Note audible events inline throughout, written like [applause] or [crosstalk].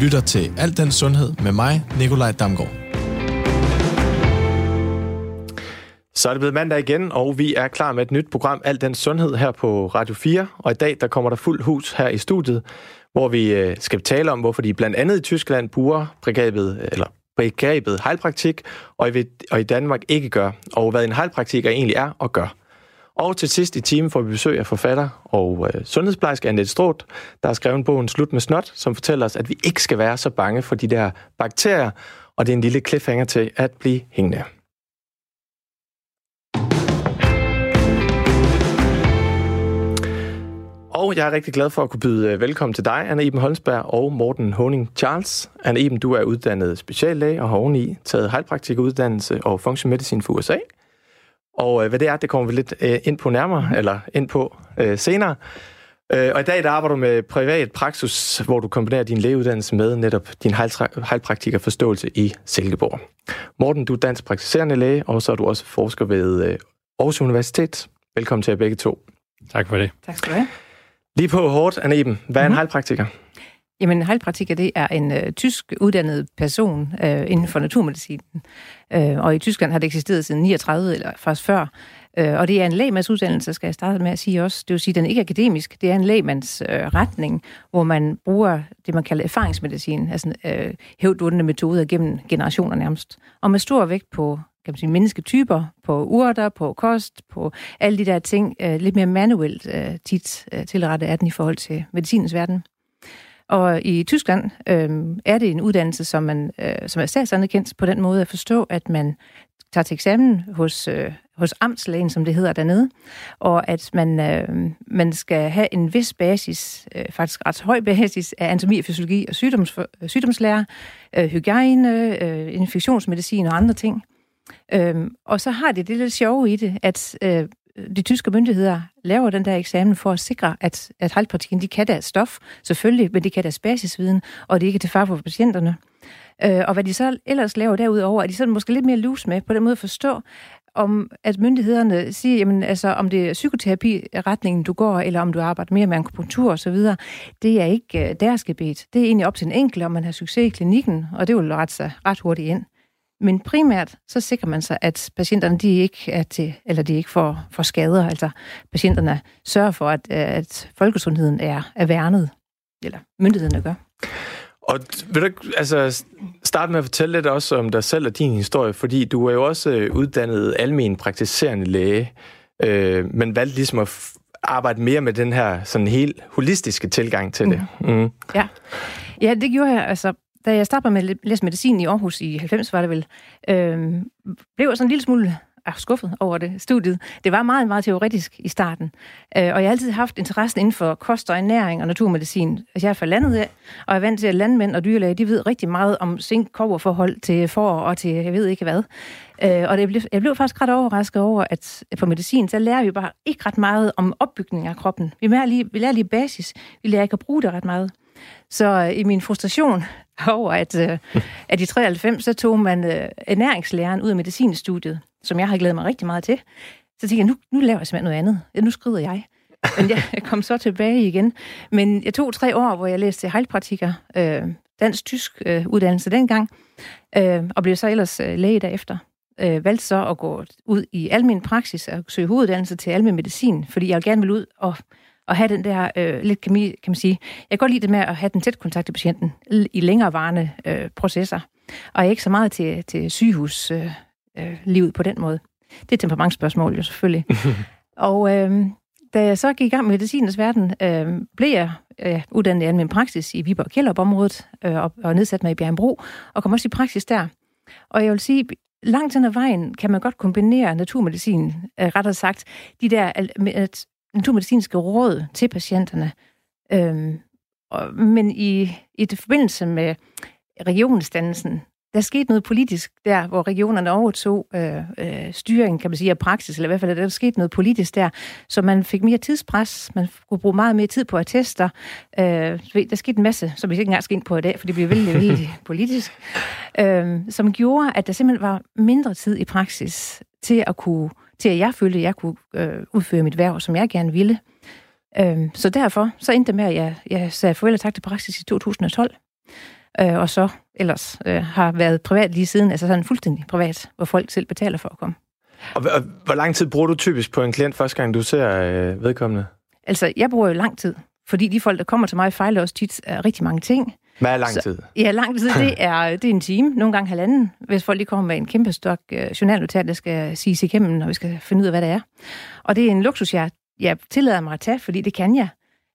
lytter til Alt den Sundhed med mig, Nikolaj Damgaard. Så er det blevet mandag igen, og vi er klar med et nyt program, Alt den Sundhed, her på Radio 4. Og i dag, der kommer der fuld hus her i studiet, hvor vi øh, skal tale om, hvorfor de blandt andet i Tyskland bruger begrebet, øh, eller begrebet heilpraktik, og i, og i Danmark ikke gør, og hvad en heilpraktiker egentlig er og gør. Og til sidst i timen får vi besøg af forfatter og øh, sundhedsplejerske Annette Stroth, der har skrevet bogen Slut med snot, som fortæller os, at vi ikke skal være så bange for de der bakterier, og det er en lille cliffhanger til at blive hængende. Og jeg er rigtig glad for at kunne byde øh, velkommen til dig, Anna Iben Holmsberg og Morten Honing Charles. Anna Iben, du er uddannet speciallæge og har oveni taget heilpraktikuddannelse og funktionmedicin for USA. Og øh, hvad det er, det kommer vi lidt øh, ind på nærmere, eller ind på øh, senere. Øh, og i dag der arbejder du med privat praksis, hvor du kombinerer din lægeuddannelse med netop din heilpraktikerforståelse i Silkeborg. Morten, du er dansk praktiserende læge, og så er du også forsker ved øh, Aarhus Universitet. Velkommen til jer begge to. Tak for det. Tak skal du have. Lige på hårdt, Anne Eben. Hvad er mm-hmm. en mhm. Jamen, heilpraktiker, det er en øh, tysk uddannet person øh, inden for naturmedicinen. Øh, og i Tyskland har det eksisteret siden 39, eller faktisk før. Øh, og det er en lægmandsuddannelse, skal jeg starte med at sige også. Det vil sige, at den er ikke akademisk. Det er en lægmands øh, retning, hvor man bruger det, man kalder erfaringsmedicin, altså øh, hævdvundne metoder gennem generationer nærmest. Og med stor vægt på kan man sige, mennesketyper, på urter, på kost, på alle de der ting, øh, lidt mere manuelt øh, tit øh, tilrettet er den i forhold til medicinens verden. Og i Tyskland øh, er det en uddannelse, som, man, øh, som er statsanerkendt på den måde at forstå, at man tager til eksamen hos, øh, hos amtslægen, som det hedder dernede, og at man, øh, man skal have en vis basis, øh, faktisk ret høj basis af anatomi og fysiologi og sygdoms, sygdomslære, øh, hygiejne, øh, infektionsmedicin og andre ting. Øhm, og så har det det lidt sjove i det, at øh, Øh, de tyske myndigheder laver den der eksamen for at sikre, at, at halvpartikken, de kan deres stof, selvfølgelig, men de kan deres basisviden, og det er ikke til far for patienterne. Øh, og hvad de så ellers laver derudover, er de sådan måske lidt mere loose med, på den måde at forstå, om at myndighederne siger, jamen, altså, om det er psykoterapi-retningen, du går, eller om du arbejder mere med akupunktur osv., det er ikke øh, deres gebet. Det er egentlig op til en enkelte, om man har succes i klinikken, og det vil ret sig ret hurtigt ind. Men primært så sikrer man sig, at patienterne de ikke er til, eller de ikke får, får skader. Altså patienterne sørger for, at, at folkesundheden er, er værnet, eller myndighederne gør. Og vil du altså, starte med at fortælle lidt også om dig selv og din historie, fordi du er jo også øh, uddannet almen praktiserende læge, øh, men valgte ligesom at arbejde mere med den her sådan helt holistiske tilgang til det. Mm. Mm. Ja. ja, det gjorde jeg. Altså, da jeg startede med at læse medicin i Aarhus i 90, var det vel, øh, blev jeg sådan en lille smule er skuffet over det studiet. Det var meget, meget teoretisk i starten. Øh, og jeg har altid haft interessen inden for kost og ernæring og naturmedicin. Altså, jeg er fra landet af, og jeg er vant til, at landmænd og dyrlæge, de ved rigtig meget om zink forhold til får og til jeg ved ikke hvad. Øh, og det blev, jeg blev faktisk ret overrasket over, at på medicin, så lærer vi bare ikke ret meget om opbygning af kroppen. Vi lærer lige, vi lærer lige basis. Vi lærer ikke at bruge det ret meget. Så øh, i min frustration [laughs] over, at, øh, at i 93, så tog man øh, ernæringslæren ud af medicinstudiet, som jeg har glædet mig rigtig meget til. Så tænkte jeg, nu, nu laver jeg simpelthen noget andet. Ja, nu skrider jeg. Men jeg, jeg [laughs] kom så tilbage igen. Men jeg tog tre år, hvor jeg læste heilpraktiker, øh, dansk-tysk øh, uddannelse dengang, øh, og blev så ellers øh, læge derefter. Øh, valgte så at gå ud i almen praksis og søge hoveduddannelse til almen medicin, fordi jeg gerne ville ud og at have den der øh, lidt kemi, kan man sige. Jeg kan godt lide det med at have den tæt kontakt til patienten i længerevarende øh, processer, og ikke så meget til, til sygehuslivet øh, øh, på den måde. Det er temperamentsspørgsmål jo selvfølgelig. [laughs] og øh, da jeg så gik i gang med medicinens verden, øh, blev jeg øh, uddannet i almen praksis i Viborg Kjellerup-området øh, og, og nedsat mig i Bjergenbro, og kom også i praksis der. Og jeg vil sige, langt hen ad vejen kan man godt kombinere naturmedicin, øh, rettere sagt, de der, at naturmedicinske råd til patienterne. Øhm, og, men i, i det forbindelse med regionsdannelsen, der skete noget politisk der, hvor regionerne overtog øh, øh, styringen, kan man sige, af praksis, eller i hvert fald, der skete noget politisk der, så man fik mere tidspres, man kunne bruge meget mere tid på attester. Øh, der skete en masse, som vi ikke engang skal ind på i dag, for det bliver vældig, vældig [laughs] politisk, øh, som gjorde, at der simpelthen var mindre tid i praksis til at kunne til at jeg følte, at jeg kunne øh, udføre mit værv, som jeg gerne ville. Øh, så derfor så endte det med, at jeg, jeg sagde farvel og tak til praksis i 2012. øh, og så ellers øh, har været privat lige siden, altså sådan fuldstændig privat, hvor folk selv betaler for at komme. Og, og hvor lang tid bruger du typisk på en klient første gang, du ser øh, vedkommende? Altså, jeg bruger jo lang tid, fordi de folk, der kommer til mig, fejler også tit af rigtig mange ting. Hvad er lang tid? Så, ja, lang tid, det er, det er en time, nogle gange halvanden, hvis folk lige kommer med en kæmpe stok øh, journalnotat, der skal siges igennem, når vi skal finde ud af, hvad det er. Og det er en luksus, jeg, jeg tillader mig at tage, fordi det kan jeg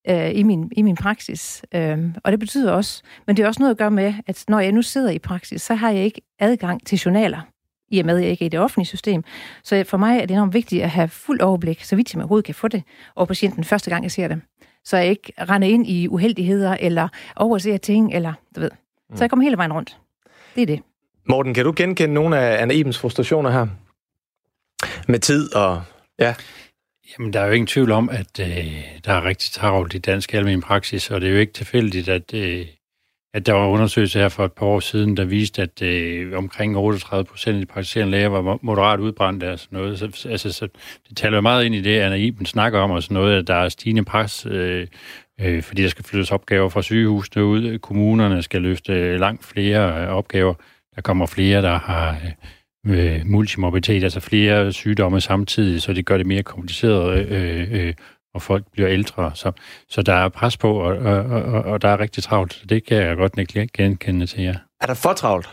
øh, i, min, i min praksis. Øh, og det betyder også, men det er også noget at gøre med, at når jeg nu sidder i praksis, så har jeg ikke adgang til journaler, i og med, at jeg ikke er i det offentlige system. Så for mig er det enormt vigtigt at have fuld overblik, så vidt jeg overhovedet kan få det, over patienten første gang, jeg ser dem. Så jeg ikke render ind i uheldigheder, eller overser ting, eller du ved. Så jeg kommer hele vejen rundt. Det er det. Morten, kan du genkende nogle af Anna Ibens frustrationer her? Med tid og... Ja. Jamen, der er jo ingen tvivl om, at øh, der er rigtig travlt i dansk almen praksis, og det er jo ikke tilfældigt, at, øh, at der var undersøgelser her for et par år siden, der viste, at øh, omkring 38 procent af de praktiserende læger var moderat udbrændte og sådan noget. Så, altså, så det taler jo meget ind i det, Anna Iben snakker om, og sådan noget, at der er stigende pres, øh, øh, fordi der skal flyttes opgaver fra sygehusene ud. Kommunerne skal løfte langt flere øh, opgaver. Der kommer flere, der har... Øh, øh multimorbiditet, altså flere sygdomme samtidig, så det gør det mere kompliceret, øh, øh, øh og folk bliver ældre. Så, så der er pres på, og, og, og, og der er rigtig travlt. Det kan jeg godt genkende til jer. Er der for travlt?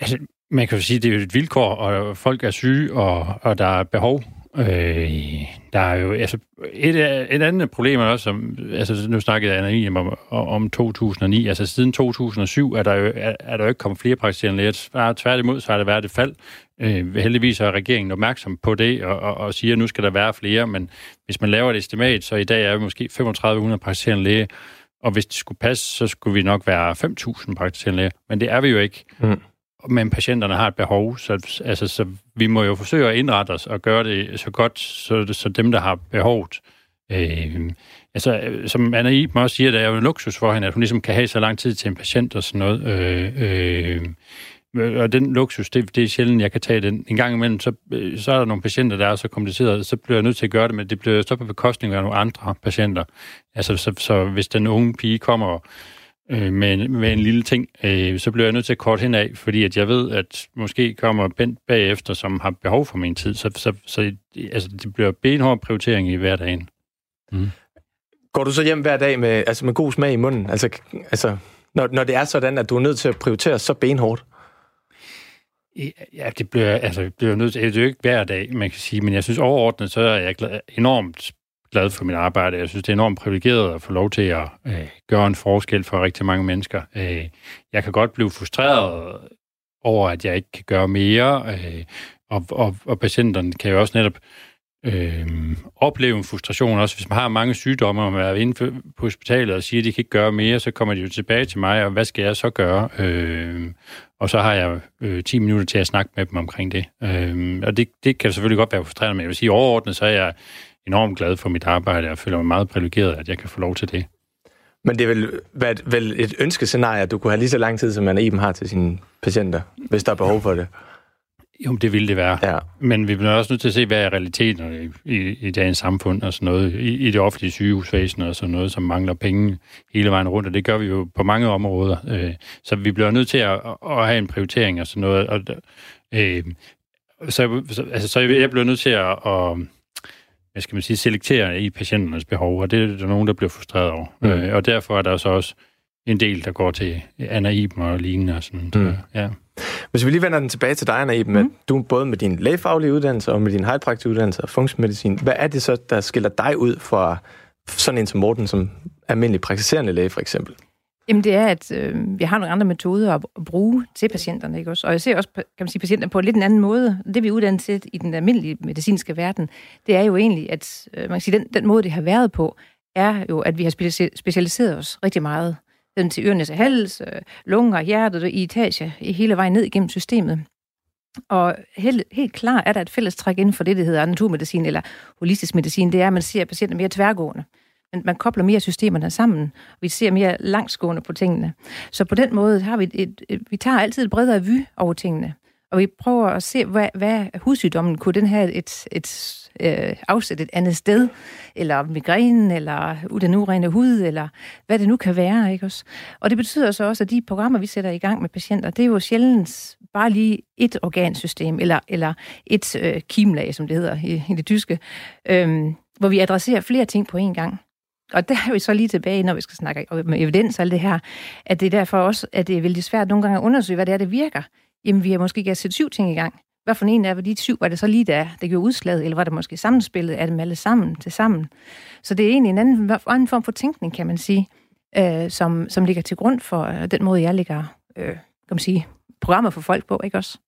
Altså, man kan jo sige, at det er et vilkår, og folk er syge, og, og der er behov Øh, der er jo, altså, et, et andet problem er også, som, altså, nu snakkede jeg om, om 2009, altså siden 2007 er der jo, er, er der jo ikke kommet flere praktiserende læger. Tværtimod, så har der været et fald. Øh, heldigvis er regeringen opmærksom på det, og, og, og siger, at nu skal der være flere, men hvis man laver et estimat, så i dag er vi måske 3500 praktiserende læger, og hvis det skulle passe, så skulle vi nok være 5.000 praktiserende læger, men det er vi jo ikke. Mm men patienterne har et behov, så, altså, så vi må jo forsøge at indrette os og gøre det så godt, så, så dem, der har behovet, øh, altså, som Anna Iben også siger, der er jo en luksus for hende, at hun ligesom kan have så lang tid til en patient og sådan noget. Øh, øh, og den luksus, det, det er sjældent, jeg kan tage den. En gang imellem, så, øh, så er der nogle patienter, der er så komplicerede, så bliver jeg nødt til at gøre det, men det bliver så på bekostning af nogle andre patienter. Altså, så, så hvis den unge pige kommer og øh, med, med en lille ting, øh, så bliver jeg nødt til at kort hen af, fordi at jeg ved, at måske kommer Bent bagefter, som har behov for min tid. Så, så, så altså, det bliver benhård prioritering i hverdagen. Mm. Går du så hjem hver dag med, altså med god smag i munden? Altså, altså når, når det er sådan, at du er nødt til at prioritere så benhårdt? Ja, det bliver, altså, det bliver nødt til, det er jo ikke hver dag, man kan sige, men jeg synes overordnet, så er jeg enormt glad for mit arbejde. Jeg synes, det er enormt privilegeret at få lov til at øh, gøre en forskel for rigtig mange mennesker. Øh, jeg kan godt blive frustreret over, at jeg ikke kan gøre mere, øh, og, og, og patienterne kan jo også netop øh, opleve en frustration, også hvis man har mange sygdomme, og man er inde på hospitalet og siger, at de kan ikke gøre mere, så kommer de jo tilbage til mig, og hvad skal jeg så gøre? Øh, og så har jeg øh, 10 minutter til at snakke med dem omkring det. Øh, og det, det kan selvfølgelig godt være frustrerende, men jeg vil sige, overordnet så er jeg enormt glad for mit arbejde, og føler mig meget privilegeret, at jeg kan få lov til det. Men det vil være vel et ønskescenarie, at du kunne have lige så lang tid, som man Iben har til sine patienter, hvis der er behov for det? Jo, det ville det være. Ja. Men vi bliver også nødt til at se, hvad er realiteten i, i, i dagens samfund og sådan noget, i, i det offentlige sygehusvæsen og sådan noget, som mangler penge hele vejen rundt, og det gør vi jo på mange områder. Øh, så vi bliver nødt til at, at have en prioritering og sådan noget. Og, øh, så, altså, så jeg bliver nødt til at, at hvad skal man sige, selektere i patienternes behov, og det er der nogen, der bliver frustreret over. Mm. Øh, og derfor er der så også en del, der går til Anna Iben og lignende. Og sådan. Mm. Så, ja. Hvis vi lige vender den tilbage til dig, Anna Iben, mm. du både med din lægefaglige uddannelse og med din uddannelse og funktionsmedicin, hvad er det så, der skiller dig ud fra sådan en som Morten, som almindelig praktiserende læge for eksempel? Jamen det er, at øh, vi har nogle andre metoder at, at bruge til patienterne, ikke også? Og jeg ser også, kan man sige, patienter på en lidt en anden måde. Det vi er uddannet til i den almindelige medicinske verden, det er jo egentlig, at øh, man kan sige, den, den måde, det har været på, er jo, at vi har specialiseret os rigtig meget. Den til ørenes og hals, øh, lunger, hjertet i etage, hele vejen ned igennem systemet. Og helt, helt klart er der et fælles træk inden for det, der hedder naturmedicin eller holistisk medicin, det er, at man ser patienter mere tværgående men man kobler mere systemerne sammen, vi ser mere langsgående på tingene. Så på den måde har vi et, et, et vi tager altid et bredere vy over tingene. Og vi prøver at se, hvad, hvad hudsygdommen kunne den have et, et øh, afsæt et andet sted, eller migrænen, eller den urene hud, eller hvad det nu kan være. Ikke også? Og det betyder så også, at de programmer, vi sætter i gang med patienter, det er jo sjældent bare lige et organsystem, eller, eller et øh, kimlag, som det hedder i, i det tyske, øh, hvor vi adresserer flere ting på én gang. Og der er vi så lige tilbage, når vi skal snakke om evidens og alt det her, at det er derfor også, at det er vældig svært nogle gange at undersøge, hvad det er, det virker. Jamen, vi har måske ikke set syv ting i gang. Hvad for en af de syv var det så lige der, der gjorde udslaget, eller var det måske sammenspillet af dem alle sammen til sammen? Så det er egentlig en anden, anden form for tænkning, kan man sige, øh, som, som ligger til grund for øh, den måde, jeg lægger øh, kan man sige, programmer for folk på, ikke også?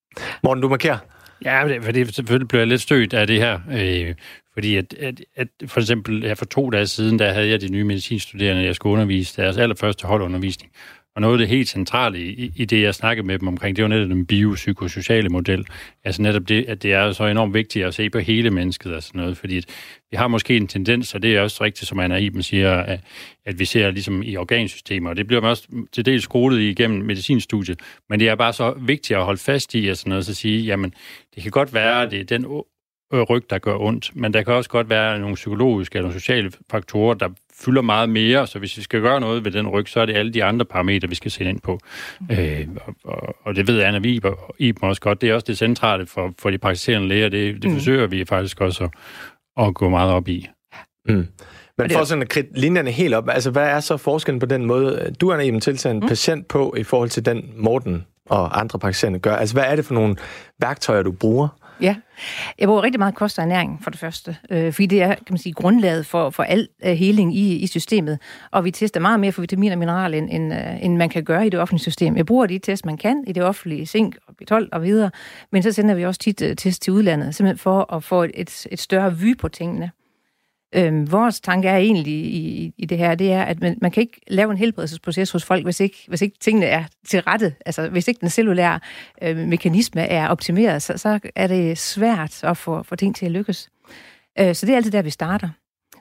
Morten, du markerer. Ja, for det selvfølgelig blev jeg lidt stødt af det her, øh, fordi at, at, at for eksempel her for to dage siden, der havde jeg de nye medicinstuderende, jeg skulle undervise deres allerførste holdundervisning. Og noget af det helt centrale i, i det, jeg snakkede med dem omkring, det var netop den biopsykosociale model. Altså netop det, at det er så enormt vigtigt at se på hele mennesket og sådan noget, fordi vi har måske en tendens, og det er også rigtigt, som Anna Iben siger, at, at vi ser ligesom i organsystemer, og det bliver man også til dels skolet igennem medicinstudiet, men det er bare så vigtigt at holde fast i, og sådan noget, så at sige, jamen, det kan godt være, at det er den øh, ryg, der gør ondt, men der kan også godt være nogle psykologiske eller sociale faktorer, der fylder meget mere, så hvis vi skal gøre noget ved den ryg, så er det alle de andre parametre, vi skal sætte ind på. Mm. Øh, og, og det ved Anna Viber og Iben også godt. Det er også det centrale for, for de praktiserende læger. Det, det mm. forsøger vi faktisk også at, at gå meget op i. Mm. Men for sådan at kridte linjerne helt op, altså hvad er så forskellen på den måde, du er en tiltaget en mm. patient på, i forhold til den Morten og andre praktiserende gør? Altså hvad er det for nogle værktøjer, du bruger? Ja, jeg bruger rigtig meget kost og ernæring for det første, øh, fordi det er kan man sige, grundlaget for, for al uh, heling i, i systemet, og vi tester meget mere for vitaminer og mineraler, end, end, uh, end man kan gøre i det offentlige system. Jeg bruger de test, man kan i det offentlige, zink og B12 og videre, men så sender vi også tit uh, test til udlandet, simpelthen for at få et, et større vy på tingene. Øhm, vores tanke er egentlig i, i det her, det er, at man, man kan ikke lave en helbredelsesproces hos folk, hvis ikke, hvis ikke tingene er til rette. Altså, hvis ikke den cellulære øh, mekanisme er optimeret, så, så er det svært at få, få ting til at lykkes. Øh, så det er altid der, vi starter.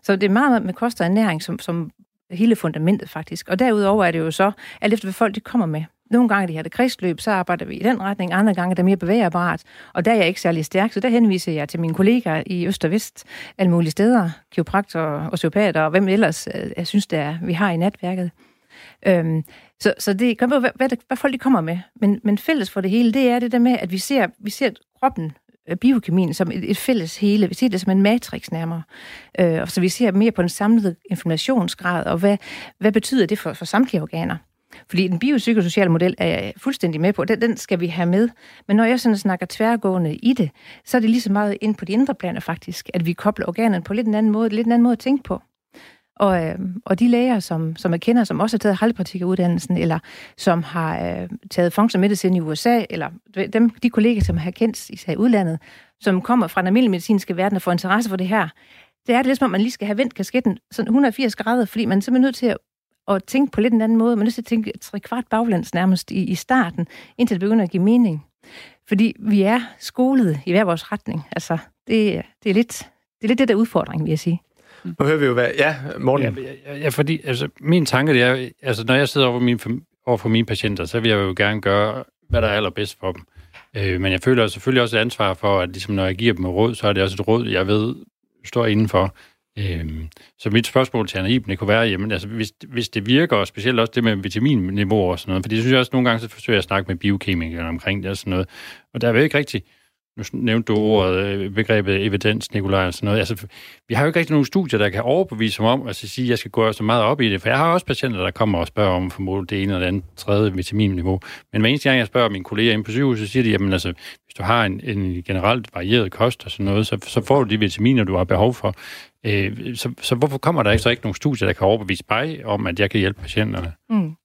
Så det er meget med kost og ernæring som, som hele fundamentet faktisk. Og derudover er det jo så, alt efter hvad folk de kommer med. Nogle gange, de har det kredsløb, så arbejder vi i den retning. Andre gange er det mere bevægerbart. Og der er jeg ikke særlig stærk, så der henviser jeg til mine kollegaer i Øst og Vest, alle mulige steder, kiropraktorer, osteopater og hvem ellers øh, jeg synes, det er, vi har i netværket. Øhm, så, så det kommer være, hvad, hvad, folk de kommer med. Men, men fælles for det hele, det er det der med, at vi ser, vi ser kroppen, øh, biokemien, som et, et fælles hele. Vi ser det som en matrix nærmere. Øh, og så vi ser mere på en samlet informationsgrad, og hvad, hvad betyder det for, for samtlige organer. Fordi den biopsykosociale model er jeg fuldstændig med på. Den, den skal vi have med. Men når jeg sådan snakker tværgående i det, så er det lige så meget ind på de indre planer faktisk, at vi kobler organerne på lidt en anden måde, lidt en anden måde at tænke på. Og, øh, og de læger, som, som jeg kender, som også har taget halvpartikeruddannelsen, eller som har øh, taget functional medicine i USA, eller dem, de kolleger, som har kendt især i udlandet, som kommer fra den almindelige medicinske verden og får interesse for det her, det er det lidt som om, man lige skal have vendt kasketten sådan 180 grader, fordi man er simpelthen nødt til at at tænke på lidt en anden måde. Man er nødt til at tænke tre kvart baglands nærmest i, i starten, indtil det begynder at give mening. Fordi vi er skolet i hver vores retning. Altså, det, det, er, lidt, det er lidt det der udfordring, vil jeg sige. Nu hører vi jo, hvad... Ja, Morten. Ja, ja, fordi altså, min tanke det er, altså, når jeg sidder over, min, over for mine patienter, så vil jeg jo gerne gøre, hvad der er allerbedst for dem. Øh, men jeg føler selvfølgelig også et ansvar for, at ligesom, når jeg giver dem et råd, så er det også et råd, jeg ved står indenfor. Øhm, så mit spørgsmål til Anna Iben, det kunne være, jamen, altså, hvis, hvis det virker, og specielt også det med vitaminniveauer og sådan noget, for det synes jeg også nogle gange, så forsøger jeg at snakke med biokemikere omkring det og sådan noget, og der er jo ikke rigtig, nu nævnte du ordet, øh, begrebet evidens, Nikolaj, og sådan noget. Altså, vi har jo ikke rigtig nogen studier, der kan overbevise mig om, altså sige, at jeg skal gå så meget op i det, for jeg har også patienter, der kommer og spørger om formodet det ene eller det andet tredje vitaminniveau. Men hver eneste gang, jeg spørger mine kolleger inde på sygehuset, så siger de, jamen altså, hvis du har en, en generelt varieret kost og sådan noget, så, så får du de vitaminer, du har behov for. Øh, så, så hvorfor kommer der ikke så ikke nogen studier, der kan overbevise mig om, at jeg kan hjælpe patienterne? Mm.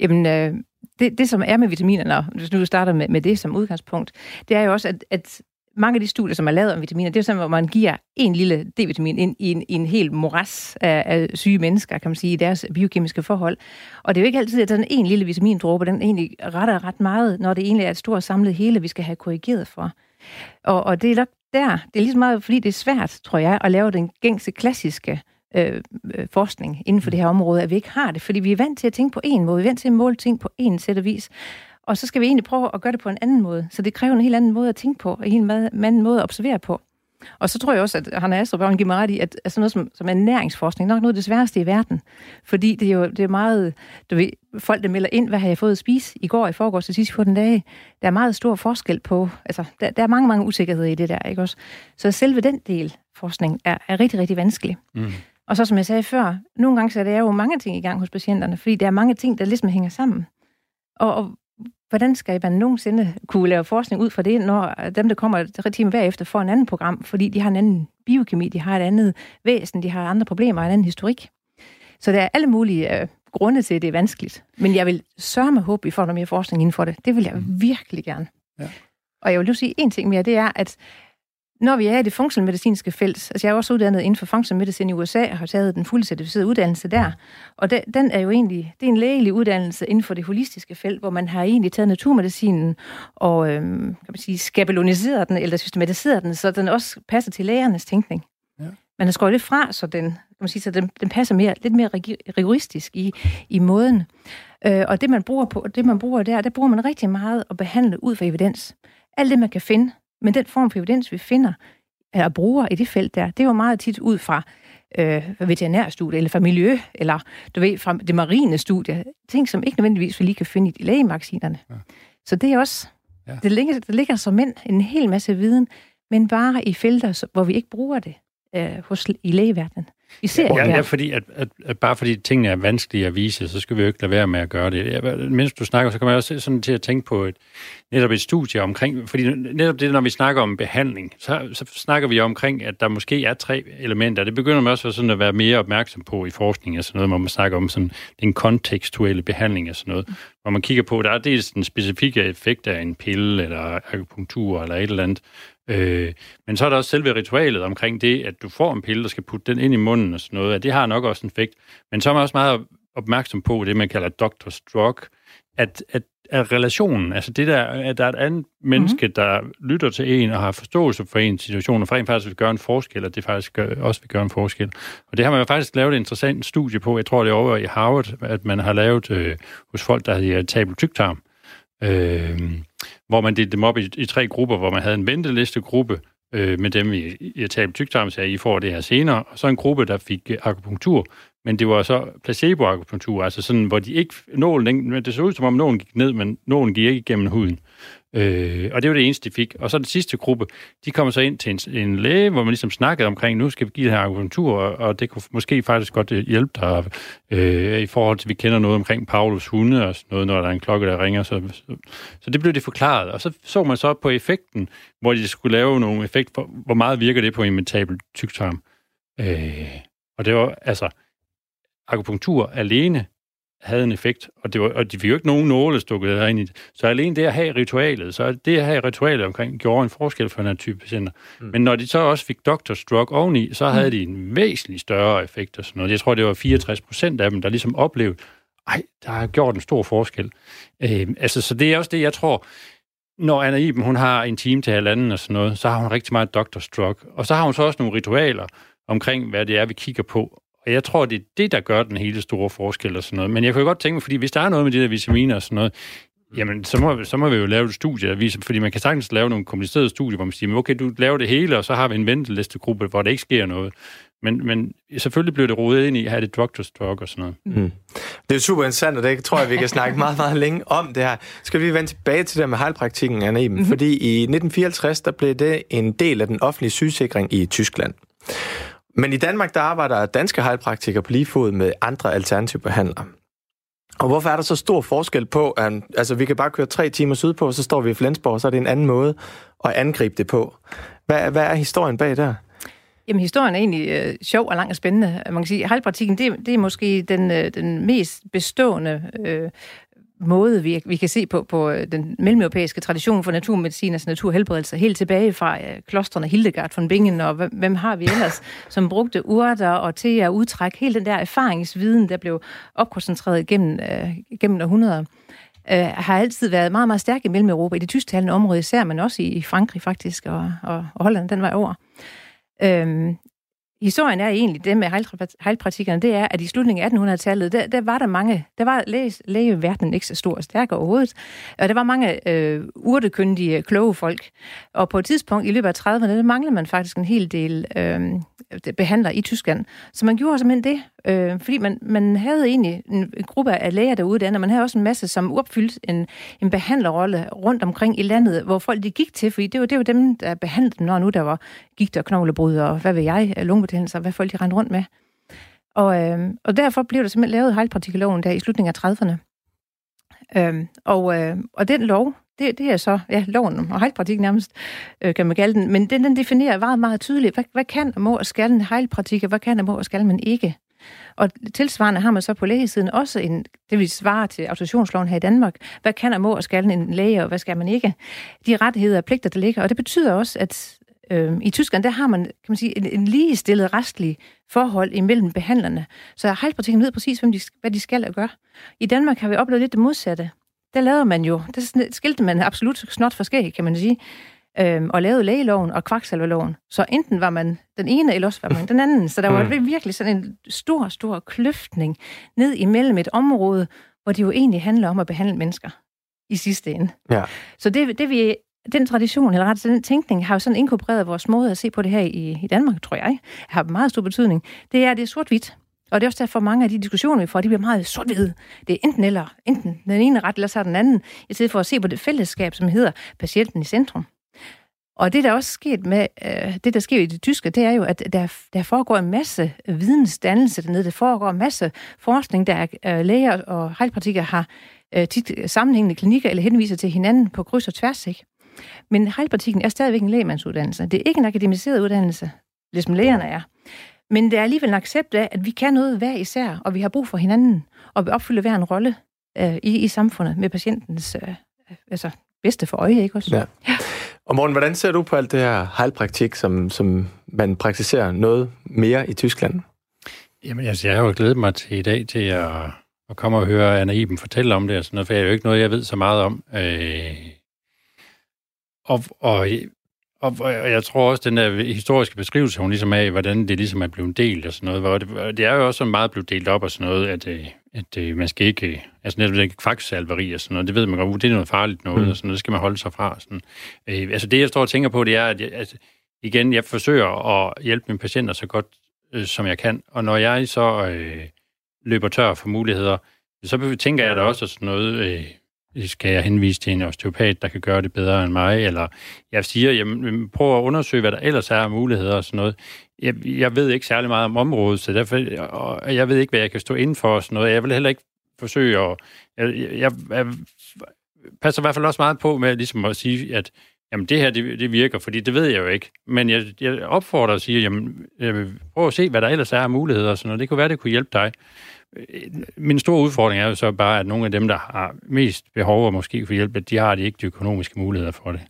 Jamen, øh, det, det som er med vitaminerne, hvis nu starter med, med det som udgangspunkt, det er jo også, at, at mange af de studier, som er lavet om vitaminer, det er jo sådan, hvor man giver en lille D-vitamin ind i en, i en hel moras af, af syge mennesker, kan man sige, i deres biokemiske forhold. Og det er jo ikke altid, at sådan en lille vitamindråbe, den egentlig retter ret meget, når det egentlig er et stort samlet hele, vi skal have korrigeret for. Og, og det er nok der, det er lige så meget, fordi det er svært, tror jeg, at lave den gængse klassiske øh, øh, forskning inden for det her område, at vi ikke har det, fordi vi er vant til at tænke på en måde, vi er vant til at måle ting på en sæt og vis. Og så skal vi egentlig prøve at gøre det på en anden måde. Så det kræver en helt anden måde at tænke på, og en helt anden måde at observere på. Og så tror jeg også, at Hanna Astrup giver mig ret i, at altså noget som, som er næringsforskning nok noget af det sværeste i verden. Fordi det er jo det er meget, du ved, folk der melder ind, hvad har jeg fået at spise i går, i forgårs, til sidst 14 dage. Der er meget stor forskel på, altså der, der er mange, mange usikkerheder i det der, ikke også? Så selve den del forskning er, er rigtig, rigtig vanskelig. Mm. Og så som jeg sagde før, nogle gange så er der jo mange ting i gang hos patienterne, fordi der er mange ting, der ligesom hænger sammen. Og, og hvordan skal man nogensinde kunne lave forskning ud fra det, når dem, der kommer tre timer bagefter, får en anden program, fordi de har en anden biokemi, de har et andet væsen, de har andre problemer, en anden historik. Så der er alle mulige øh, grunde til, at det er vanskeligt. Men jeg vil sørge med håb, at vi får noget mere forskning inden for det. Det vil jeg virkelig gerne. Ja. Og jeg vil lige sige en ting mere, det er, at når vi er i det funktionelle felt, altså jeg er også uddannet inden for functional medicine i USA, og har taget den fuldt certificerede uddannelse der, og den, den er jo egentlig, det er en lægelig uddannelse inden for det holistiske felt, hvor man har egentlig taget naturmedicinen og øhm, kan man sige, skabeloniseret den, eller systematiseret den, så den også passer til lægernes tænkning. Ja. Man har skåret det fra, så den, kan man sige, så den, den passer mere, lidt mere rigoristisk i, i måden. Øh, og det man bruger på, det man bruger der, der bruger man rigtig meget at behandle ud fra evidens. Alt det, man kan finde, men den form for evidens, vi finder og bruger i det felt der, det er jo meget tit ud fra øh, veterinærstudie, eller fra miljø, eller du ved, fra det marine studie. Ting, som ikke nødvendigvis vi lige kan finde i lægemagasinerne. Ja. Så det er også, ja. det ligger, der ligger som mænd en hel masse viden, men bare i felter, hvor vi ikke bruger det øh, hos, i lægeverdenen. Vi ser ja, ja, fordi at, at, at bare fordi tingene er vanskelige at vise, så skal vi jo ikke lade være med at gøre det. Ja, mens du snakker, så kommer jeg også sådan til at tænke på et, netop et studie omkring, fordi netop det, når vi snakker om behandling, så, så snakker vi omkring, at der måske er tre elementer. Det begynder man også sådan at være mere opmærksom på i forskning og sådan noget, hvor man snakker om sådan den kontekstuelle behandling og sådan noget, hvor man kigger på, der er dels den specifikke effekt af en pille eller akupunktur eller et eller andet, Øh, men så er der også selve ritualet omkring det, at du får en pille, der skal putte den ind i munden og sådan noget, at det har nok også en effekt. Men så er man også meget opmærksom på det, man kalder doctor's drug, at, at, at relationen, altså det der, at der er et andet menneske, mm-hmm. der lytter til en og har forståelse for en situation, og for en faktisk vil gøre en forskel, og det faktisk gør, også vil gøre en forskel. Og det har man jo faktisk lavet et interessant studie på, jeg tror det er over i Harvard, at man har lavet øh, hos folk, der hedder tabel tyktarm, øh, hvor man delte dem op i, i tre grupper, hvor man havde en ventelistegruppe øh, med dem i irritabel tyktarm, så I får det her senere, og så en gruppe, der fik øh, akupunktur, men det var så placebo-akupunktur, altså sådan, hvor de ikke, nålen, det så ud som om nålen gik ned, men nålen gik ikke igennem huden. Øh, og det var det eneste, de fik. Og så den sidste gruppe, de kommer så ind til en, en læge, hvor man ligesom snakkede omkring, nu skal vi give det her akupunktur, og, og det kunne måske faktisk godt øh, hjælpe dig øh, i forhold til, at vi kender noget omkring Paulus hunde og sådan noget, når der er en klokke, der ringer. Så, så, så det blev det forklaret. Og så så man så på effekten, hvor de skulle lave nogle effekt, for, hvor meget virker det på en mentabel tyktarm. Øh, og det var altså akupunktur alene havde en effekt, og, det var, og de fik jo ikke nogen nåle stukket derind i det. Så alene det at have ritualet, så det at have ritualet omkring, gjorde en forskel for den her type patienter. Mm. Men når de så også fik Dr. Drug oveni, så havde mm. de en væsentlig større effekt og sådan noget. Jeg tror, det var 64 procent af dem, der ligesom oplevede, ej, der har gjort en stor forskel. Øh, altså, så det er også det, jeg tror, når Anna Iben, hun har en time til halvanden og sådan noget, så har hun rigtig meget Dr. Drug. Og så har hun så også nogle ritualer omkring, hvad det er, vi kigger på. Og jeg tror, det er det, der gør den hele store forskel og sådan noget. Men jeg kunne godt tænke mig, fordi hvis der er noget med de der vitaminer og sådan noget, Jamen, så må, så må vi jo lave et studie, der viser, fordi man kan sagtens lave nogle komplicerede studier, hvor man siger, okay, du laver det hele, og så har vi en ventelistegruppe, hvor der ikke sker noget. Men, men selvfølgelig bliver det rodet ind i at have det doctor's drug og sådan noget. Mm. Det er super interessant, og det tror jeg, vi kan snakke meget, meget længe om det her. Skal vi vende tilbage til det med heilpraktikken, Anna Iben? Mm-hmm. Fordi i 1954, der blev det en del af den offentlige sygesikring i Tyskland. Men i Danmark, der arbejder danske hejlpraktikere på lige fod med andre alternative behandlere. Og hvorfor er der så stor forskel på, at altså, vi kan bare køre tre timer sydpå, så står vi i Flensborg, og så er det en anden måde at angribe det på. Hvad, hvad er historien bag der? Jamen, historien er egentlig øh, sjov og lang og spændende. Man kan sige, at det, det er måske den, øh, den mest bestående øh, måde, vi, vi kan se på, på øh, den mellemeuropæiske tradition for naturmedicin, altså naturhelbredelse, helt tilbage fra uh, klostrene Hildegard von Bingen, og hvem, hvem har vi ellers, [laughs] som brugte urter og til at udtrække hele den der erfaringsviden, der blev opkoncentreret gennem, uh, gennem århundreder, uh, har altid været meget, meget stærk i Mellem-Europa, i det tysktalende område især, men også i Frankrig faktisk, og, og, og Holland den vej over. Uh, historien er egentlig, det med heilpraktikerne, det er, at i slutningen af 1800-tallet, der, der var der mange, der var læge, lægeverdenen ikke så stor og stærk overhovedet, og der var mange øh, urtekyndige, kloge folk. Og på et tidspunkt i løbet af 30'erne, der manglede man faktisk en hel del øh, behandlere i Tyskland. Så man gjorde simpelthen det, øh, fordi man, man havde egentlig en, en gruppe af læger derude, der, man havde også en masse, som opfyldte en, en behandlerrolle rundt omkring i landet, hvor folk de gik til, fordi det var, det var dem, der behandlede dem, når nu der var gigt og knoglebrud og hvad ved jeg, øh, lungebetændelser, hvad folk de rendte rundt med. Og, øh, og derfor blev der simpelthen lavet hejlpartikeloven der i slutningen af 30'erne. Øh, og, øh, og den lov, det, det er så ja, loven og hejlpraktik nærmest, øh, kan man kalde den, men den, den definerer meget, meget tydeligt, hvad, hvad kan og må og skal en hejlpraktik, og hvad kan og må og skal man ikke. Og tilsvarende har man så på lægesiden også en, det vil svare til autorisationsloven her i Danmark, hvad kan og må og skal en læge, og hvad skal man ikke. De rettigheder og pligter, der ligger, og det betyder også, at øh, i Tyskland, der har man, kan man sige, en, en ligestillet restlig forhold imellem behandlerne. Så heilpraktikken ved præcis, hvem de, hvad de skal og gøre. I Danmark har vi oplevet lidt det modsatte der lavede man jo, der skilte man absolut snot for skæg, kan man sige, øhm, og lavede lægeloven og kvaksalverloven. Så enten var man den ene, eller også var man den anden. Så der var [laughs] mm. virkelig sådan en stor, stor kløftning ned imellem et område, hvor det jo egentlig handler om at behandle mennesker i sidste ende. Ja. Så det, det vi den tradition, eller ret den tænkning, har jo sådan inkorporeret vores måde at se på det her i, i Danmark, tror jeg, har meget stor betydning. Det er, det er sort-hvidt. Og det er også derfor, mange af de diskussioner, vi får, de bliver meget sort -hvide. Det er enten eller, enten den ene ret, eller så den anden, i stedet for at se på det fællesskab, som hedder patienten i centrum. Og det, der også sket med, øh, det der sker i det tyske, det er jo, at der, der foregår en masse vidensdannelse dernede. Der foregår en masse forskning, der er øh, læger og heilpraktikere har øh, tit sammenhængende klinikker eller henviser til hinanden på kryds og tværs. Ikke? Men heilpraktikken er stadigvæk en lægemandsuddannelse. Det er ikke en akademiseret uddannelse, ligesom lægerne er. Men det er alligevel en accept af, at vi kan noget hver især, og vi har brug for hinanden, og vi opfylder hver en rolle øh, i, i samfundet med patientens øh, altså, bedste for øje, ikke også? Ja. ja. Og Morten, hvordan ser du på alt det her heilpraktik, som, som man praktiserer noget mere i Tyskland? Jamen, altså, jeg har jo glædet mig til i dag til at, at komme og høre Anna Iben fortælle om det, og sådan noget, for det er jo ikke noget, jeg ved så meget om. Øh, og, og og, og jeg tror også, den der historiske beskrivelse, hun ligesom af, hvordan det ligesom er blevet delt og sådan noget, hvor det, det er jo også meget blevet delt op og sådan noget, at, øh, at, at man skal ikke, altså netop ikke kvaksalveri og sådan noget, det ved man godt, det er noget farligt noget, mm. og sådan noget, det skal man holde sig fra. Sådan. Øh, altså det, jeg står og tænker på, det er, at jeg, altså, igen, jeg forsøger at hjælpe mine patienter så godt, øh, som jeg kan, og når jeg så øh, løber tør for muligheder, så tænker jeg da også, at sådan noget... Øh, skal jeg henvise til en osteopat, der kan gøre det bedre end mig, eller jeg siger, jamen, prøv at undersøge, hvad der ellers er af muligheder og sådan noget. Jeg, jeg ved ikke særlig meget om området, så derfor, og jeg ved ikke, hvad jeg kan stå inden for og sådan noget. Jeg vil heller ikke forsøge at... Jeg, jeg, jeg passer i hvert fald også meget på med ligesom at sige, at jamen, det her, det, det virker, fordi det ved jeg jo ikke. Men jeg, jeg opfordrer og siger, jamen, øh, prøv at se, hvad der ellers er af muligheder og sådan noget. Det kunne være, det kunne hjælpe dig. Øh, min store udfordring er jo så bare, at nogle af dem, der har mest behov og måske for hjælp, de har de ikke de økonomiske muligheder for det.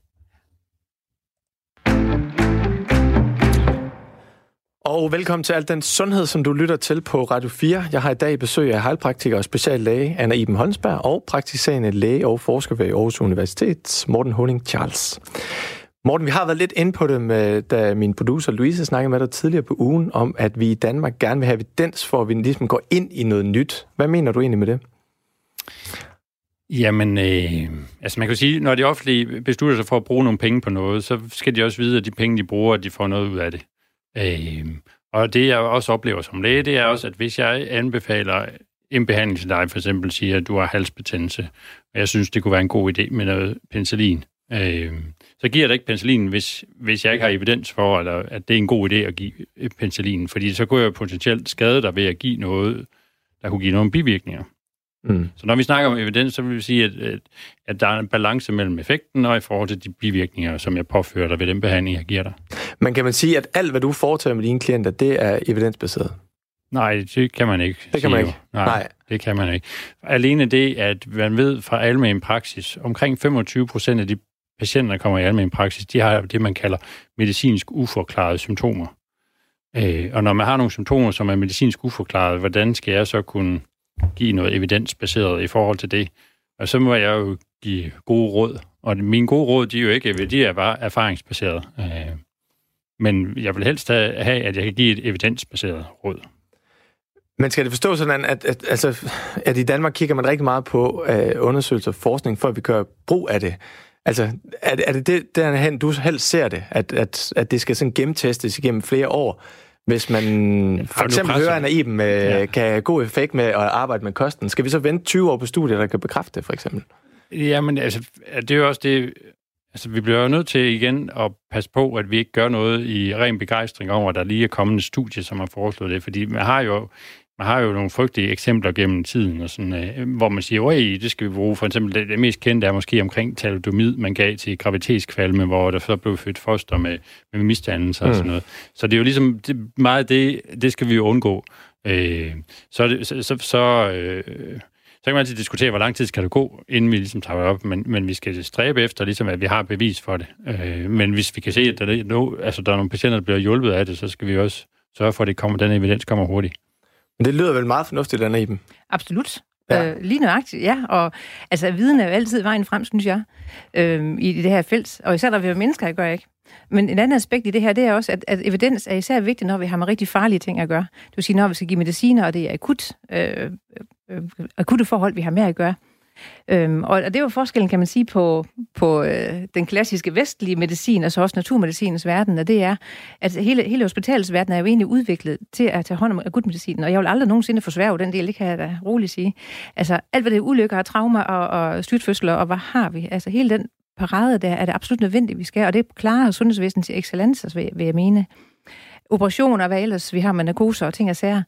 Og velkommen til alt den sundhed, som du lytter til på Radio 4. Jeg har i dag besøg af heilpraktiker og speciallæge Anna Iben Holmsberg og praktiserende læge og forsker ved Aarhus Universitet, Morten Honing Charles. Morten, vi har været lidt inde på det, med, da min producer Louise snakkede med dig tidligere på ugen, om at vi i Danmark gerne vil have evidens for, at vi ligesom går ind i noget nyt. Hvad mener du egentlig med det? Jamen, øh, altså man kan sige, når de offentlige beslutter sig for at bruge nogle penge på noget, så skal de også vide, at de penge, de bruger, at de får noget ud af det. Øh, og det, jeg også oplever som læge, det er også, at hvis jeg anbefaler en behandling til dig, for eksempel siger, at du har halsbetændelse, og jeg synes, det kunne være en god idé med noget penicillin, øh, så giver det ikke penicillin, hvis, hvis jeg ikke har evidens for, eller, at det er en god idé at give penicillin, fordi så kunne jeg potentielt skade dig ved at give noget, der kunne give nogle bivirkninger. Mm. Så når vi snakker om evidens, så vil vi sige, at, at, at der er en balance mellem effekten og i forhold til de bivirkninger, som jeg påfører dig ved den behandling, jeg giver dig. Men kan man sige, at alt, hvad du foretager med dine klienter, det er evidensbaseret? Nej, det kan man ikke. Det kan man ikke? Nej, Nej, det kan man ikke. Alene det, at man ved fra almen praksis, omkring 25 procent af de patienter, der kommer i almen praksis, de har det, man kalder medicinsk uforklarede symptomer. Øh, og når man har nogle symptomer, som er medicinsk uforklarede, hvordan skal jeg så kunne give noget evidensbaseret i forhold til det? Og så må jeg jo give gode råd. Og mine gode råd, de er jo ikke, de er bare erfaringsbaseret. Øh, Men jeg vil helst have, at jeg kan give et evidensbaseret råd. Men skal det forstå sådan, at, at, altså, at i Danmark kigger man rigtig meget på øh, uh, undersøgelser og forskning, før vi gør brug af det? Altså, er, er det det, derhen, du helst ser det? At, at, at det skal sådan gennemtestes igennem flere år? Hvis man ja, for eksempel hører, at Iben med, ja. kan have god effekt med at arbejde med kosten, skal vi så vente 20 år på studier, der kan bekræfte det, for eksempel? Jamen, altså, det er jo også det... Altså, vi bliver jo nødt til igen at passe på, at vi ikke gør noget i ren begejstring over, at der lige er kommet en studie, som har foreslået det. Fordi man har jo man har jo nogle frygtelige eksempler gennem tiden, og sådan, øh, hvor man siger, at det skal vi bruge. For eksempel det, det mest kendte er måske omkring talidomid, man gav til gravitetskvalme, hvor der så blev født foster med, med misdannelse mm. og sådan noget. Så det er jo ligesom det, meget det, det skal vi jo undgå. Øh, så, det, så, så, så øh, så kan man altid diskutere, hvor lang tid skal det gå, inden vi ligesom tager det op, men, men vi skal stræbe efter, ligesom, at vi har bevis for det. Øh, men hvis vi kan se, at der, er, no, altså, der er nogle patienter, der bliver hjulpet af det, så skal vi også sørge for, at det kommer, den evidens kommer hurtigt. Men det lyder vel meget fornuftigt, den Iben? Absolut. Ja. Øh, lige nøjagtigt, ja. Og altså, viden er jo altid vejen frem, synes jeg, øh, i, i det her felt. Og især når vi er mennesker, jeg gør ikke. Men en anden aspekt i det her, det er også, at, at evidens er især vigtigt, når vi har med rigtig farlige ting at gøre. Det vil sige, når vi skal give mediciner, og det er akut, øh, øh, akutte forhold, vi har med at gøre. Øhm, og det er jo forskellen, kan man sige, på, på øh, den klassiske vestlige medicin, altså også naturmedicinens verden, og det er, at hele, hele hospitalets verden er jo egentlig udviklet til at tage hånd om akutmedicinen, og jeg vil aldrig nogensinde forsværge den del, det kan jeg da roligt sige. Altså alt, hvad det er ulykker og traumer og, og styrtfødsler, og hvad har vi? Altså hele den parade der er det absolut nødvendigt, vi skal, og det klarer sundhedsvæsenet til excellence, vil, vil jeg mene. Operationer, hvad ellers vi har med narkoser og ting og sager.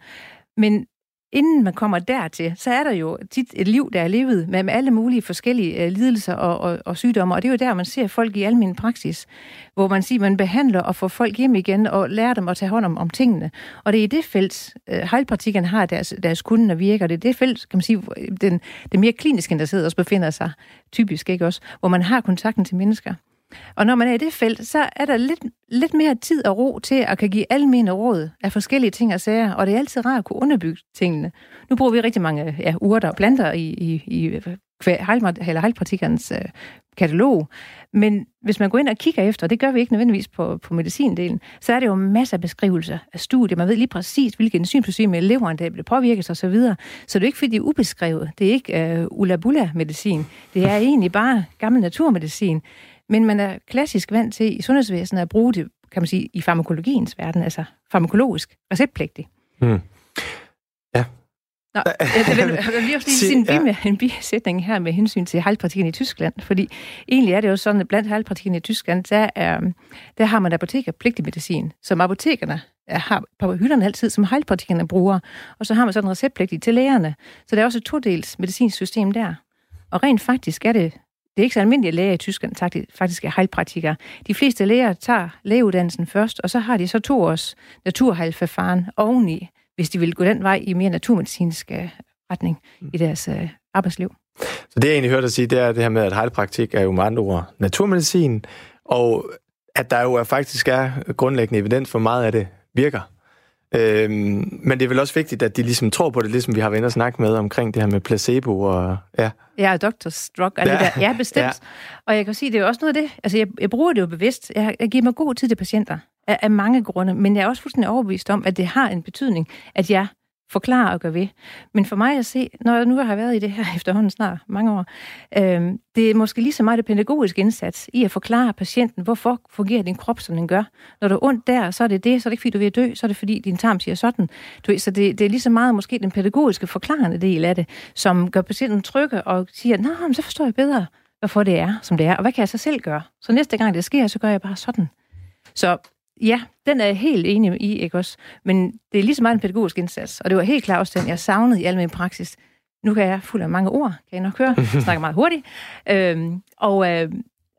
Men inden man kommer dertil, så er der jo tit et liv, der er levet med, med alle mulige forskellige uh, lidelser og, og, og sygdomme, og det er jo der, man ser folk i almindelig praksis, hvor man siger, man behandler og får folk hjem igen og lærer dem at tage hånd om, om tingene. Og det er i det felt, øh, uh, heilpraktikerne har deres, deres kunder virker. Det er det felt, kan man sige, øh, den, den mere kliniske interesserede også befinder sig, typisk ikke også, hvor man har kontakten til mennesker. Og når man er i det felt, så er der lidt, lidt mere tid og ro til at kan give almene råd af forskellige ting og sager, og det er altid rart at kunne underbygge tingene. Nu bruger vi rigtig mange ja, urter og planter i, i, i heilpraktikernes øh, katalog, men hvis man går ind og kigger efter, og det gør vi ikke nødvendigvis på, på medicindelen, så er det jo masser af beskrivelser af studier. Man ved lige præcis, hvilke enzymsystemer i leveren, der bliver påvirket osv. Så, videre. så det er ikke, fordi det er ubeskrevet. Det er ikke øh, ulabula-medicin. Det er egentlig bare gammel naturmedicin. Men man er klassisk vant til i sundhedsvæsenet at bruge det, kan man sige, i farmakologiens verden, altså farmakologisk, receptpligtig. Hmm. Ja. Nå, jeg vil, jeg vil lige sige en, bi, en bisætning her med hensyn til heilpraktikerne i Tyskland, fordi egentlig er det jo sådan, at blandt heilpraktikerne i Tyskland, der, er, der har man apotekerpligtig medicin, som apotekerne har på hylderne altid, som heilpraktikerne bruger, og så har man sådan en receptpligtig til lægerne. Så der er også et todels medicinsk der. Og rent faktisk er det det er ikke så almindeligt, at læger i Tyskland faktisk er heilpraktikere. De fleste læger tager lægeuddannelsen først, og så har de så to års naturheilforfaren oveni, hvis de vil gå den vej i mere naturmedicinsk øh, retning i deres øh, arbejdsliv. Så det, jeg egentlig hørte dig sige, det er det her med, at heilpraktik er jo med andre ord naturmedicin, og at der jo er, faktisk er grundlæggende evidens for meget af det virker. Øhm, men det er vel også vigtigt, at de ligesom tror på det, ligesom vi har været og snakke med omkring det her med placebo og ja. Ja, Dr. Drug og ja. det der. Ja, bestemt. Ja. Og jeg kan sige, det er også noget af det, altså jeg, jeg bruger det jo bevidst. Jeg, jeg giver mig god tid til patienter af, af mange grunde, men jeg er også fuldstændig overbevist om, at det har en betydning, at jeg forklare og gøre ved. Men for mig at se, når jeg nu har været i det her [laughs] efterhånden snart mange år, øh, det er måske lige så meget det pædagogiske indsats i at forklare patienten, hvorfor fungerer din krop, som den gør. Når du er ondt der, så er det det, så er det ikke fordi, du er ved at dø, så er det fordi, din tarm siger sådan. Du, så det, det er lige så meget måske den pædagogiske forklarende del af det, som gør patienten trygge og siger, nej, så forstår jeg bedre, hvorfor det er, som det er, og hvad kan jeg så selv gøre? Så næste gang det sker, så gør jeg bare sådan. Så Ja, den er jeg helt enig i, ikke også? Men det er lige så meget en pædagogisk indsats, og det var helt klart også den, jeg savnede i al min praksis. Nu kan jeg fuld af mange ord, kan jeg nok høre. Jeg [laughs] snakker meget hurtigt. Øhm, og, øh,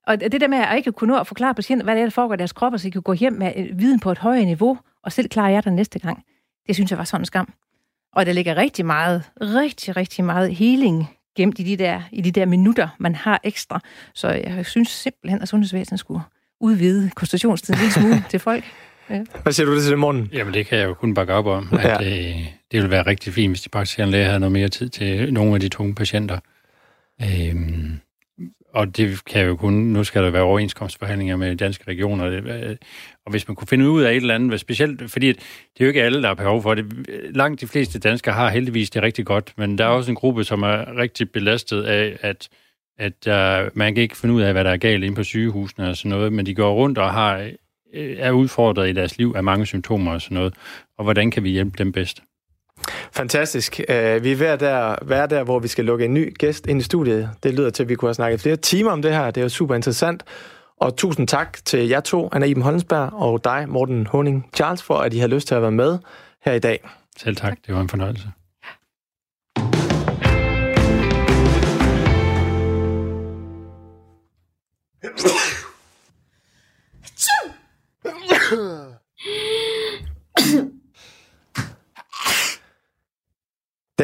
og det der med at ikke kunne nå at forklare patienten, hvad det er, der foregår i deres krop, så de kan gå hjem med viden på et højere niveau, og selv klare jer den næste gang, det synes jeg var sådan en skam. Og der ligger rigtig meget, rigtig, rigtig meget healing gemt i de der, i de der minutter, man har ekstra. Så jeg synes simpelthen, at sundhedsvæsenet skulle udvide konstitutionstiden en smule [laughs] til folk. Ja. Hvad siger du til det, morgen? Jamen, det kan jeg jo kun bakke op om. At, ja. det, øh, det ville være rigtig fint, hvis de praktiserende læger havde noget mere tid til nogle af de tunge patienter. Øhm, og det kan jo kun, nu skal der være overenskomstforhandlinger med danske regioner, øh, og hvis man kunne finde ud af et eller andet, specielt, fordi det er jo ikke alle, der har behov for det. Langt de fleste danskere har heldigvis det rigtig godt, men der er også en gruppe, som er rigtig belastet af, at at uh, man kan ikke finde ud af, hvad der er galt inde på sygehusene og sådan noget, men de går rundt og har, øh, er udfordret i deres liv af mange symptomer og sådan noget. Og hvordan kan vi hjælpe dem bedst? Fantastisk. Uh, vi er ved der, være der, hvor vi skal lukke en ny gæst ind i studiet. Det lyder til, at vi kunne have snakket flere timer om det her. Det er jo super interessant. Og tusind tak til jer to, Anna Iben Holdensberg og dig, Morten Honing Charles, for at I har lyst til at være med her i dag. Selv tak. Det var en fornøjelse. Den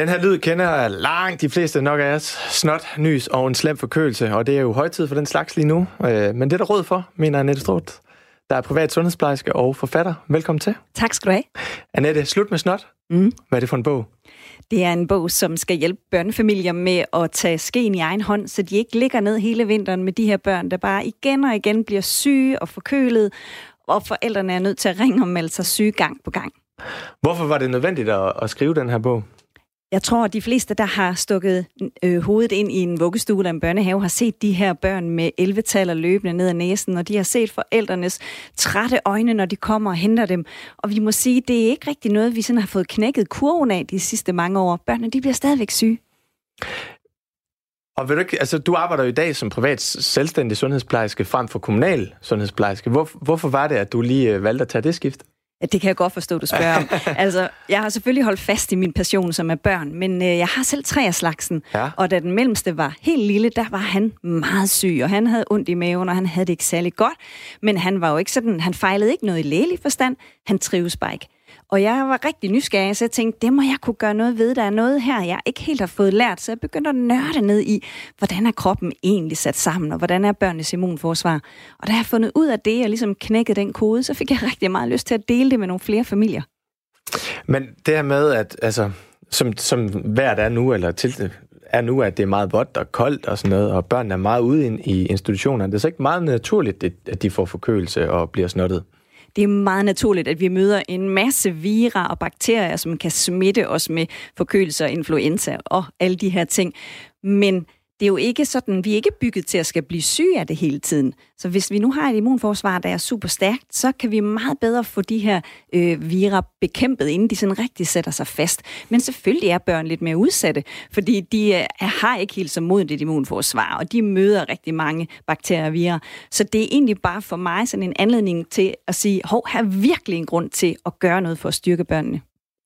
her lyd kender langt de fleste nok af os. Snot, nys og en slem forkølelse, og det er jo højtid for den slags lige nu. Øh, men det er der råd for, mener Annette Strot, der er privat sundhedsplejerske og forfatter. Velkommen til. Tak skal du have. Annette, slut med snot. Mm. Hvad er det for en bog? Det er en bog, som skal hjælpe børnefamilier med at tage skeen i egen hånd, så de ikke ligger ned hele vinteren med de her børn, der bare igen og igen bliver syge og forkølet, og forældrene er nødt til at ringe og melde sig syge gang på gang. Hvorfor var det nødvendigt at, at skrive den her bog? Jeg tror, at de fleste, der har stukket øh, hovedet ind i en vuggestue eller en børnehave, har set de her børn med 11-taller løbende ned ad næsen, og de har set forældrenes trætte øjne, når de kommer og henter dem. Og vi må sige, det er ikke rigtig noget, vi sådan har fået knækket kurven af de sidste mange år. Børnene, de bliver stadigvæk syge. Og vil du, ikke, altså, du arbejder jo i dag som privat selvstændig sundhedsplejerske frem for kommunal sundhedsplejerske. Hvor, hvorfor var det, at du lige øh, valgte at tage det skift? Ja, det kan jeg godt forstå, du spørger om. [laughs] altså, jeg har selvfølgelig holdt fast i min passion, som er børn, men øh, jeg har selv tre af slagsen. Ja. Og da den mellemste var helt lille, der var han meget syg, og han havde ondt i maven, og han havde det ikke særlig godt. Men han var jo ikke sådan, han fejlede ikke noget i lægelig forstand. Han trives bare ikke. Og jeg var rigtig nysgerrig, så jeg tænkte, det må jeg kunne gøre noget ved. Der er noget her, jeg ikke helt har fået lært, så jeg begyndte at nørde ned i, hvordan er kroppen egentlig sat sammen, og hvordan er børnenes immunforsvar. Og da jeg fundet ud af det, og ligesom knækket den kode, så fik jeg [laughs] rigtig meget lyst til at dele det med nogle flere familier. Men det her med, at altså, som, som hvert er nu, eller til, er nu, at det er meget vådt og koldt og sådan noget, og børnene er meget ude i institutionerne. Det er så ikke meget naturligt, at de får forkølelse og bliver snottet det er meget naturligt, at vi møder en masse vira og bakterier, som kan smitte os med forkølelse og influenza og alle de her ting. Men det er jo ikke sådan, vi er ikke bygget til at skal blive syge af det hele tiden. Så hvis vi nu har et immunforsvar, der er super stærkt, så kan vi meget bedre få de her øh, vira bekæmpet, inden de sådan rigtig sætter sig fast. Men selvfølgelig er børn lidt mere udsatte, fordi de øh, har ikke helt så modent et immunforsvar, og de møder rigtig mange bakterier og vira. Så det er egentlig bare for mig sådan en anledning til at sige, hov, her er virkelig en grund til at gøre noget for at styrke børnene.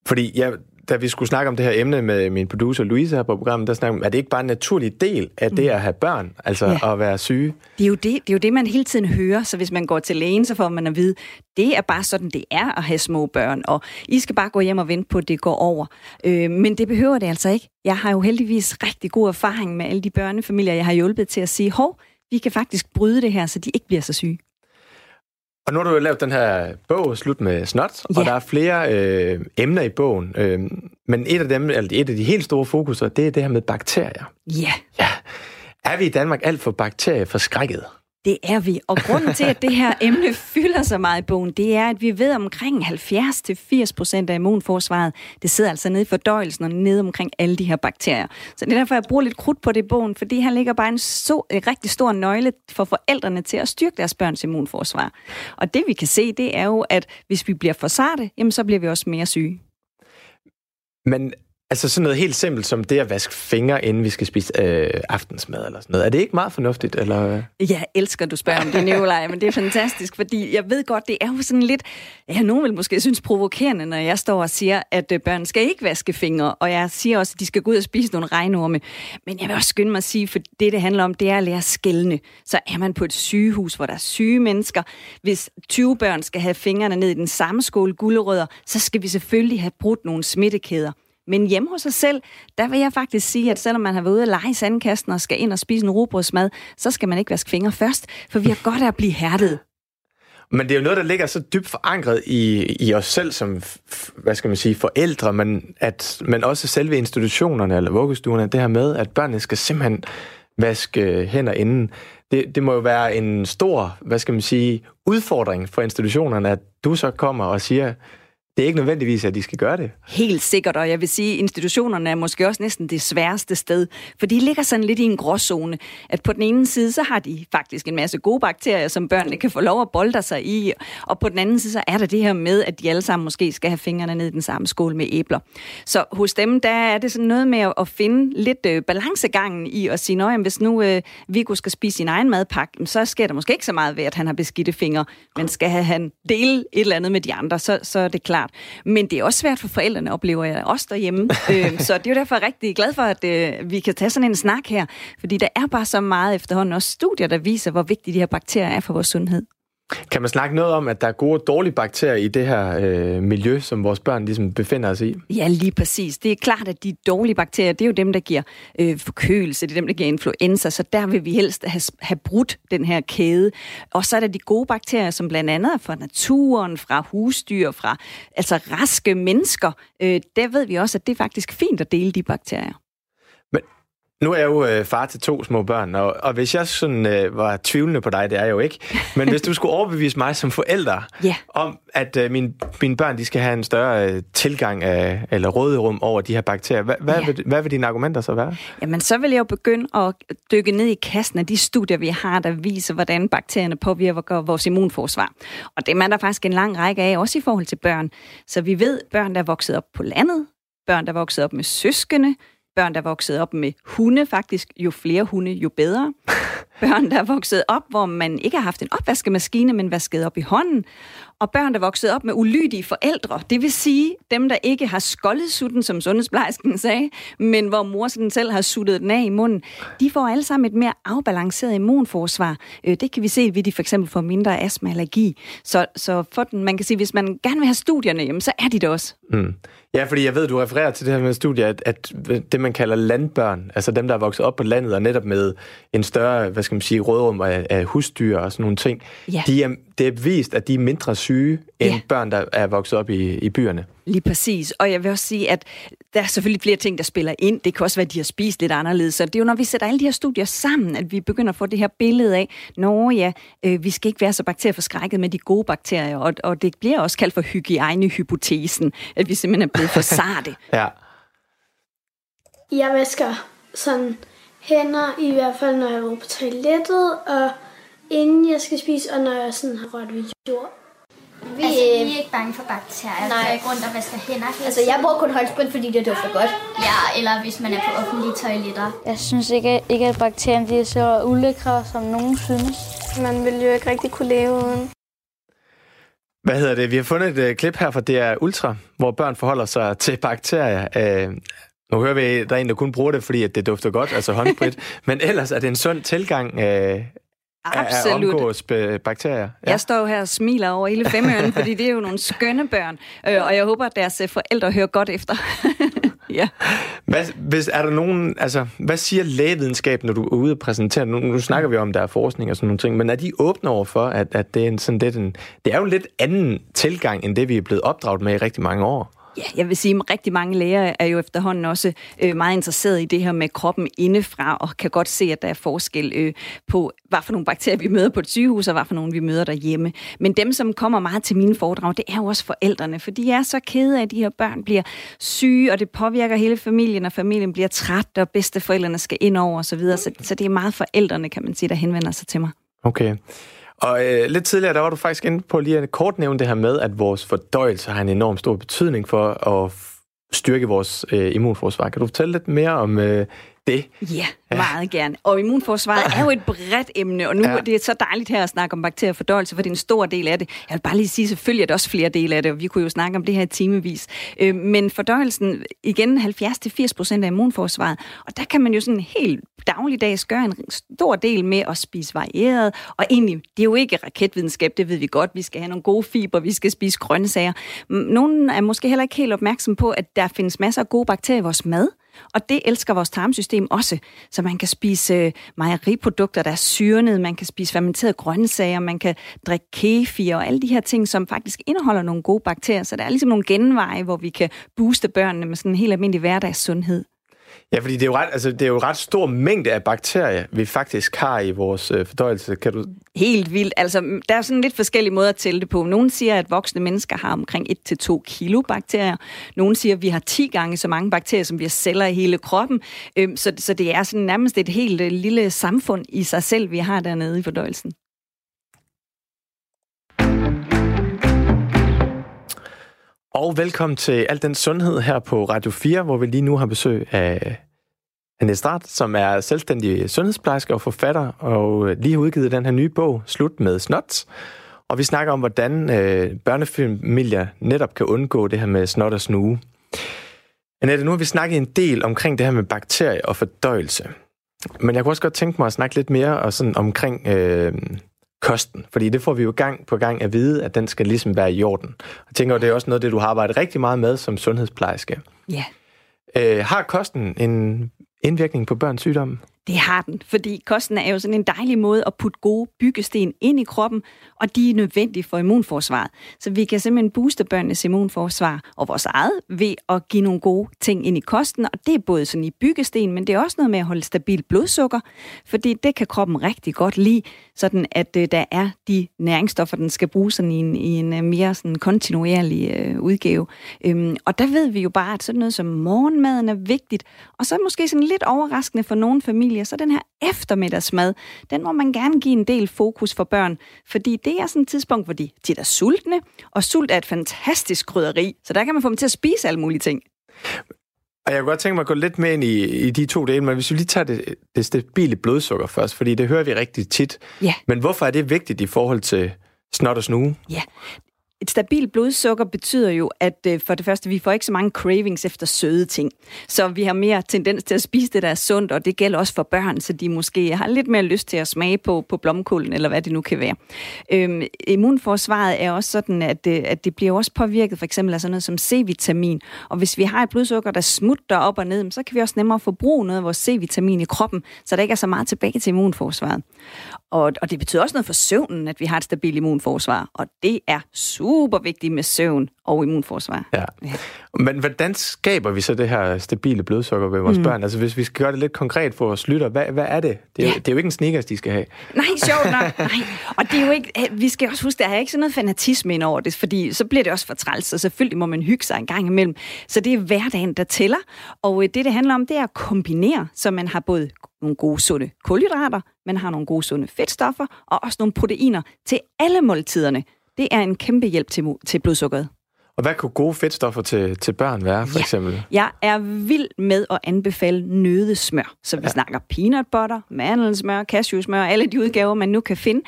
Fordi jeg da vi skulle snakke om det her emne med min producer Louise her på programmet, der snakkede er det ikke bare en naturlig del af det at have børn, altså ja. at være syge? Det er, jo det, det er jo det, man hele tiden hører, så hvis man går til lægen, så får man at vide, det er bare sådan, det er at have små børn, og I skal bare gå hjem og vente på, at det går over. Øh, men det behøver det altså ikke. Jeg har jo heldigvis rigtig god erfaring med alle de børnefamilier, jeg har hjulpet til at sige, hov, vi kan faktisk bryde det her, så de ikke bliver så syge. Og nu har du jo lavet den her bog, Slut med snot, ja. og der er flere øh, emner i bogen. Øh, men et af dem, eller et af de helt store fokuser, det er det her med bakterier. Ja. ja. Er vi i Danmark alt for bakterieforskrækket? Det er vi. Og grunden til, at det her emne fylder så meget i bogen, det er, at vi ved omkring 70-80 procent af immunforsvaret, det sidder altså nede i fordøjelsen og nede omkring alle de her bakterier. Så det er derfor, jeg bruger lidt krudt på det i bogen, fordi her ligger bare en, så, en rigtig stor nøgle for forældrene til at styrke deres børns immunforsvar. Og det vi kan se, det er jo, at hvis vi bliver for sarte, jamen så bliver vi også mere syge. Men Altså sådan noget helt simpelt som det at vaske fingre, inden vi skal spise øh, aftensmad eller sådan noget. Er det ikke meget fornuftigt? Eller? Jeg elsker, du spørger om det, Nicolaj, men det er fantastisk, fordi jeg ved godt, det er jo sådan lidt... Ja, nogen vil måske synes provokerende, når jeg står og siger, at øh, børn skal ikke vaske fingre, og jeg siger også, at de skal gå ud og spise nogle regnorme. Men jeg vil også skynde mig at sige, for det, det handler om, det er at lære skældne. Så er man på et sygehus, hvor der er syge mennesker. Hvis 20 børn skal have fingrene ned i den samme skål gullerødder, så skal vi selvfølgelig have brudt nogle smittekæder. Men hjemme hos sig selv, der vil jeg faktisk sige, at selvom man har været ude at lege i sandkasten og skal ind og spise en robrødsmad, så skal man ikke vaske fingre først, for vi har godt af at blive hærdet. Men det er jo noget, der ligger så dybt forankret i, i os selv som, hvad skal man sige, forældre, men, at, men også selve institutionerne eller vuggestuerne, det her med, at børnene skal simpelthen vaske øh, hænder inden. Det, det må jo være en stor, hvad skal man sige, udfordring for institutionerne, at du så kommer og siger, det er ikke nødvendigvis, at de skal gøre det. Helt sikkert, og jeg vil sige, at institutionerne er måske også næsten det sværeste sted, for de ligger sådan lidt i en gråzone, at på den ene side, så har de faktisk en masse gode bakterier, som børnene kan få lov at bolde sig i, og på den anden side, så er der det her med, at de alle sammen måske skal have fingrene ned i den samme skål med æbler. Så hos dem, der er det sådan noget med at finde lidt øh, balancegangen i at sige, at hvis nu øh, Viggo skal spise sin egen madpakke, så sker der måske ikke så meget ved, at han har beskidte fingre, men skal han dele et eller andet med de andre, så, så er det klart, klart. Men det er også svært for forældrene, oplever jeg også derhjemme. [laughs] øh, så det er jo derfor rigtig glad for, at øh, vi kan tage sådan en snak her. Fordi der er bare så meget efterhånden også studier, der viser, hvor vigtige de her bakterier er for vores sundhed. Kan man snakke noget om, at der er gode og dårlige bakterier i det her øh, miljø, som vores børn ligesom befinder sig i? Ja, lige præcis. Det er klart, at de dårlige bakterier, det er jo dem, der giver øh, forkølelse, det er dem, der giver influenza, så der vil vi helst have, have brudt den her kæde. Og så er der de gode bakterier, som blandt andet er fra naturen, fra husdyr, fra altså raske mennesker. Øh, der ved vi også, at det er faktisk fint at dele de bakterier. Nu er jeg jo øh, far til to små børn, og, og hvis jeg sådan øh, var tvivlende på dig, det er jeg jo ikke, [laughs] men hvis du skulle overbevise mig som forælder yeah. om, at øh, mine, mine børn de skal have en større øh, tilgang af, eller råderum over de her bakterier, hvad, hvad, yeah. vil, hvad vil dine argumenter så være? Jamen, så vil jeg jo begynde at dykke ned i kassen af de studier, vi har, der viser, hvordan bakterierne påvirker vores immunforsvar. Og det er der faktisk en lang række af, også i forhold til børn. Så vi ved, børn, der er vokset op på landet, børn, der er vokset op med søskende, børn, der er vokset op med hunde, faktisk jo flere hunde, jo bedre. [laughs] Børn, der er vokset op, hvor man ikke har haft en opvaskemaskine, men vasket op i hånden og børn, der voksede op med ulydige forældre. Det vil sige dem, der ikke har skoldet sutten, som sundhedsplejersken sagde, men hvor mor sådan selv har suttet den af i munden, de får alle sammen et mere afbalanceret immunforsvar. Øh, det kan vi se ved, de for eksempel får mindre astma allergi. Så, så for den, man kan sige, hvis man gerne vil have studierne, jamen, så er de det også. Mm. Ja, fordi jeg ved, du refererer til det her med studier, at, at det, man kalder landbørn, altså dem, der er vokset op på landet, og netop med en større, hvad skal man sige, rådrum af, af husdyr og sådan nogle ting, ja. de er, det er vist, at de er mindre syge end ja. børn, der er vokset op i, i byerne. Lige præcis. Og jeg vil også sige, at der er selvfølgelig flere ting, der spiller ind. Det kan også være, at de har spist lidt anderledes. Så det er jo, når vi sætter alle de her studier sammen, at vi begynder at få det her billede af, nå ja, øh, vi skal ikke være så bakterieforskrækket med de gode bakterier. Og, og det bliver også kaldt for hygiejnehypotesen, at vi simpelthen er blevet for [laughs] sarte. ja. Jeg vasker sådan hænder, i hvert fald når jeg er på toilettet, og inden jeg skal spise, og når jeg sådan har rørt ved jord. Vi, altså, vi er ikke bange for bakterier. Nej. Jeg går rundt og vasker hænder. Altså, jeg bruger kun håndsprit, fordi det dufter godt. Ja, eller hvis man er på offentlige toiletter. Jeg synes ikke, ikke at bakterierne er så ulækre, som nogen synes. Man vil jo ikke rigtig kunne leve uden. Hvad hedder det? Vi har fundet et uh, klip her fra DR Ultra, hvor børn forholder sig [laughs] til bakterier. Uh, nu hører vi, at der er en, der kun bruger det, fordi at det dufter godt, altså håndsprit. [laughs] men ellers er det en sund tilgang uh, Absolut. At omgås bakterier. Ja. Jeg står her og smiler over hele femøren, [laughs] fordi det er jo nogle skønne børn, øh, og jeg håber, at deres øh, forældre hører godt efter. [laughs] ja. Hvad, hvis, er der nogen, altså, hvad siger lægevidenskab, når du er ude og præsentere? Nu, nu snakker vi om, der er forskning og sådan nogle ting, men er de åbne over for, at, at det er en sådan lidt en, det er jo en lidt anden tilgang, end det vi er blevet opdraget med i rigtig mange år? Ja, jeg vil sige, at rigtig mange læger er jo efterhånden også øh, meget interesseret i det her med kroppen indefra, og kan godt se, at der er forskel øh, på, hvad for nogle bakterier vi møder på et sygehus, og hvad for nogle vi møder derhjemme. Men dem, som kommer meget til mine foredrag, det er jo også forældrene, for de er så kede af, at de her børn bliver syge, og det påvirker hele familien, og familien bliver træt, og bedsteforældrene skal ind over osv., så, så, så det er meget forældrene, kan man sige, der henvender sig til mig. Okay. Og øh, lidt tidligere, der var du faktisk inde på lige at kort nævne det her med, at vores fordøjelse har en enorm stor betydning for at styrke vores øh, immunforsvar. Kan du fortælle lidt mere om øh, det? Ja, meget ja. gerne. Og immunforsvaret er jo et bredt emne, og nu ja. det er så dejligt her at snakke om bakteriefordøjelse, for det er en stor del af det. Jeg vil bare lige sige, selvfølgelig er der også flere dele af det, og vi kunne jo snakke om det her timevis. Øh, men fordøjelsen, igen 70-80% af immunforsvaret, og der kan man jo sådan helt dagligdags gøre en stor del med at spise varieret, og egentlig, det er jo ikke raketvidenskab, det ved vi godt, vi skal have nogle gode fiber, vi skal spise grøntsager. Nogen er måske heller ikke helt opmærksom på, at der findes masser af gode bakterier i vores mad, og det elsker vores tarmsystem også. Så man kan spise øh, mejeriprodukter, der er syrnet, man kan spise fermenterede grøntsager, man kan drikke kefir og alle de her ting, som faktisk indeholder nogle gode bakterier. Så der er ligesom nogle genveje, hvor vi kan booste børnene med sådan en helt almindelig hverdagssundhed. Ja, fordi det er, jo ret, altså, det er jo ret stor mængde af bakterier, vi faktisk har i vores øh, fordøjelse. Kan du... Helt vildt. Altså, der er sådan lidt forskellige måder at tælle det på. Nogle siger, at voksne mennesker har omkring 1-2 kilo bakterier. Nogle siger, at vi har 10 gange så mange bakterier, som vi har celler i hele kroppen. Øhm, så, så det er sådan nærmest et helt øh, lille samfund i sig selv, vi har dernede i fordøjelsen. Og velkommen til Al den Sundhed her på Radio 4, hvor vi lige nu har besøg af Anne Strat, som er selvstændig sundhedsplejerske og forfatter, og lige har udgivet den her nye bog, Slut med snot. Og vi snakker om, hvordan øh, børnefamilier netop kan undgå det her med snot og snue. Annette, nu har vi snakket en del omkring det her med bakterier og fordøjelse. Men jeg kunne også godt tænke mig at snakke lidt mere og sådan omkring øh, kosten, fordi det får vi jo gang på gang at vide, at den skal ligesom være i orden. Jeg tænker, det er også noget, det du har arbejdet rigtig meget med som sundhedsplejerske. Ja. Øh, har kosten en indvirkning på børns sygdomme? Det har den, fordi kosten er jo sådan en dejlig måde at putte gode byggesten ind i kroppen, og de er nødvendige for immunforsvaret. Så vi kan simpelthen booste børnenes immunforsvar og vores eget ved at give nogle gode ting ind i kosten, og det er både sådan i byggesten, men det er også noget med at holde stabil blodsukker, fordi det kan kroppen rigtig godt lide, sådan at øh, der er de næringsstoffer, den skal bruge sådan i en, i en øh, mere sådan kontinuerlig øh, udgave. Øhm, og der ved vi jo bare, at sådan noget som morgenmaden er vigtigt, og så måske sådan lidt overraskende for nogle familier, så den her eftermiddagsmad, den må man gerne give en del fokus for børn, fordi det er sådan et tidspunkt, hvor de tit er sultne, og sult er et fantastisk krydderi, så der kan man få dem til at spise alle mulige ting. Og jeg kunne godt tænke mig at gå lidt med ind i, i de to dele, men hvis vi lige tager det, det stabile blodsukker først, fordi det hører vi rigtig tit. Ja. Men hvorfor er det vigtigt i forhold til snot og snue? Ja, et stabilt blodsukker betyder jo, at øh, for det første, vi får ikke så mange cravings efter søde ting. Så vi har mere tendens til at spise det, der er sundt, og det gælder også for børn, så de måske har lidt mere lyst til at smage på, på blomkålen, eller hvad det nu kan være. Øhm, immunforsvaret er også sådan, at, det, at det bliver også påvirket for eksempel af sådan noget som C-vitamin. Og hvis vi har et blodsukker, der smutter op og ned, så kan vi også nemmere forbruge noget af vores C-vitamin i kroppen, så der ikke er så meget tilbage til immunforsvaret. Og, og det betyder også noget for søvnen, at vi har et stabilt immunforsvar. Og det er super vigtigt med søvn og immunforsvar. Ja. ja. Men hvordan skaber vi så det her stabile blodsukker ved vores mm. børn? Altså hvis vi skal gøre det lidt konkret for vores lytter, hvad, hvad er det? Det er, ja. jo, det er jo ikke en sneakers, de skal have. Nej, sjovt nok. Nej. Og det er jo ikke, vi skal også huske, der er ikke sådan noget fanatisme ind over det, fordi så bliver det også for træls, og selvfølgelig må man hygge sig en gang imellem. Så det er hverdagen, der tæller. Og øh, det, det handler om, det er at kombinere, så man har både nogle gode sunde kulhydrater, man har nogle gode sunde fedtstoffer, og også nogle proteiner til alle måltiderne. Det er en kæmpe hjælp til, til blodsukkeret. Og hvad kunne gode fedtstoffer til, til børn være, for ja. eksempel? Jeg er vild med at anbefale nødesmør. Så vi ja. snakker peanut butter, mandelsmør, cashewsmør, alle de udgaver, man nu kan finde.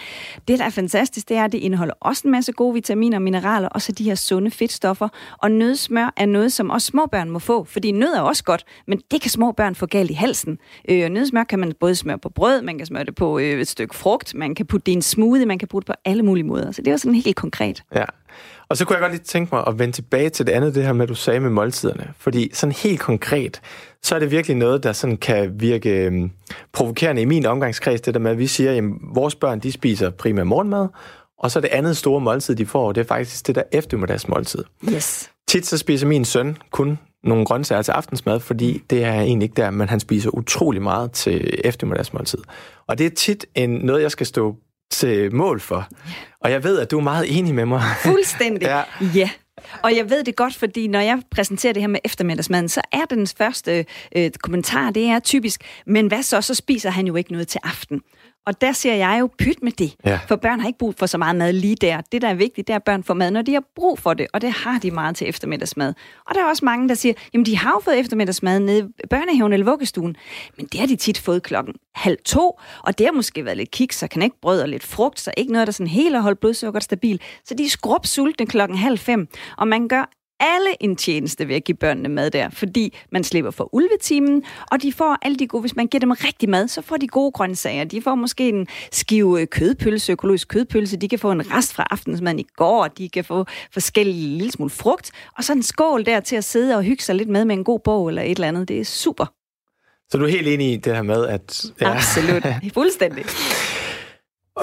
Det, der er fantastisk, det er, at det indeholder også en masse gode vitaminer og mineraler, og så de her sunde fedtstoffer. Og nødsmør er noget, som også små børn må få, fordi nød er også godt, men det kan små børn få galt i halsen. Øh, nødsmør kan man både smøre på brød, man kan smøre det på øh, et stykke frugt, man kan putte det i en smoothie, man kan putte det på alle mulige måder. Så det er sådan helt konkret. Ja. Og så kunne jeg godt lige tænke mig at vende tilbage til det andet, det her med, at du sagde med måltiderne. Fordi sådan helt konkret, så er det virkelig noget, der sådan kan virke øhm, provokerende i min omgangskreds, det der med, at vi siger, at vores børn, de spiser primært morgenmad, og så det andet store måltid, de får, det er faktisk det der eftermiddagsmåltid. Yes. Tit så spiser min søn kun nogle grøntsager til aftensmad, fordi det er egentlig ikke der, men han spiser utrolig meget til eftermiddagsmåltid. Og det er tit en, noget, jeg skal stå til mål for. Og jeg ved, at du er meget enig med mig. [laughs] Fuldstændig. ja. ja. Og jeg ved det godt, fordi når jeg præsenterer det her med eftermiddagsmaden, så er den første øh, kommentar, det er typisk, men hvad så, så spiser han jo ikke noget til aften. Og der siger jeg jo, pyt med det. Ja. For børn har ikke brug for så meget mad lige der. Det, der er vigtigt, det er, at børn får mad, når de har brug for det. Og det har de meget til eftermiddagsmad. Og der er også mange, der siger, jamen de har jo fået eftermiddagsmad nede i børnehaven eller vuggestuen. Men det har de tit fået klokken halv to. Og det har måske været lidt kiks og knækbrød og lidt frugt, så ikke noget, der sådan helt har holdt blodsukkeret stabil. Så de er skrubsultne klokken halv fem. Og man gør alle en tjeneste ved at give børnene mad der, fordi man slipper for ulvetimen, og de får alle de gode, hvis man giver dem rigtig mad, så får de gode grøntsager. De får måske en skive kødpølse, økologisk kødpølse, de kan få en rest fra aftensmaden i går, de kan få forskellige lille smule frugt, og så en skål der til at sidde og hygge sig lidt med med en god bog eller et eller andet. Det er super. Så du er helt enig i det her med, at... Ja. Absolut. [laughs] Fuldstændig.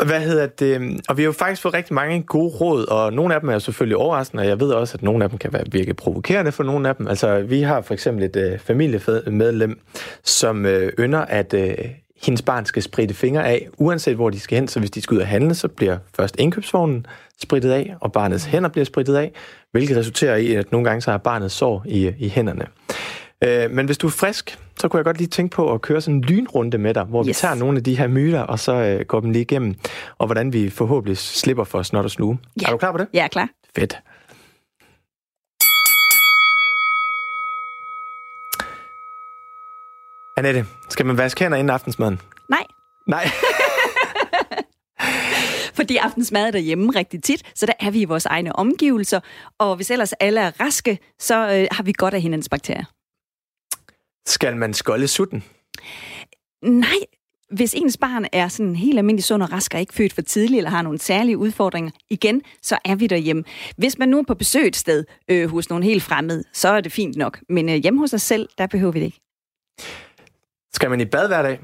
Hvad hedder det? Øhm, og vi har jo faktisk fået rigtig mange gode råd, og nogle af dem er selvfølgelig overraskende, og jeg ved også, at nogle af dem kan være virke provokerende for nogle af dem. Altså, vi har for eksempel et øh, familiemedlem, som øh, ynder, at øh, hendes barn skal spritte fingre af, uanset hvor de skal hen. Så hvis de skal ud og handle, så bliver først indkøbsvognen spritet af, og barnets hænder bliver spritet af, hvilket resulterer i, at nogle gange så har barnet sår i, i hænderne. Øh, men hvis du er frisk, så kunne jeg godt lige tænke på at køre sådan en lynrunde med dig, hvor yes. vi tager nogle af de her myter, og så øh, går dem lige igennem, og hvordan vi forhåbentlig slipper for snot og snue. Ja. Er du klar på det? Ja, klar. Fedt. Annette, skal man vaske hænder inden aftensmaden? Nej. Nej. [laughs] Fordi aftensmad er derhjemme rigtig tit, så der er vi i vores egne omgivelser. Og hvis ellers alle er raske, så øh, har vi godt af hinandens bakterier. Skal man skolde sutten? Nej, hvis ens barn er sådan helt almindelig sund og rask og ikke født for tidligt, eller har nogle særlige udfordringer, igen, så er vi derhjemme. Hvis man nu er på besøg et sted øh, hos nogen helt fremmede, så er det fint nok. Men øh, hjemme hos os selv, der behøver vi det ikke. Skal man i bad hver dag?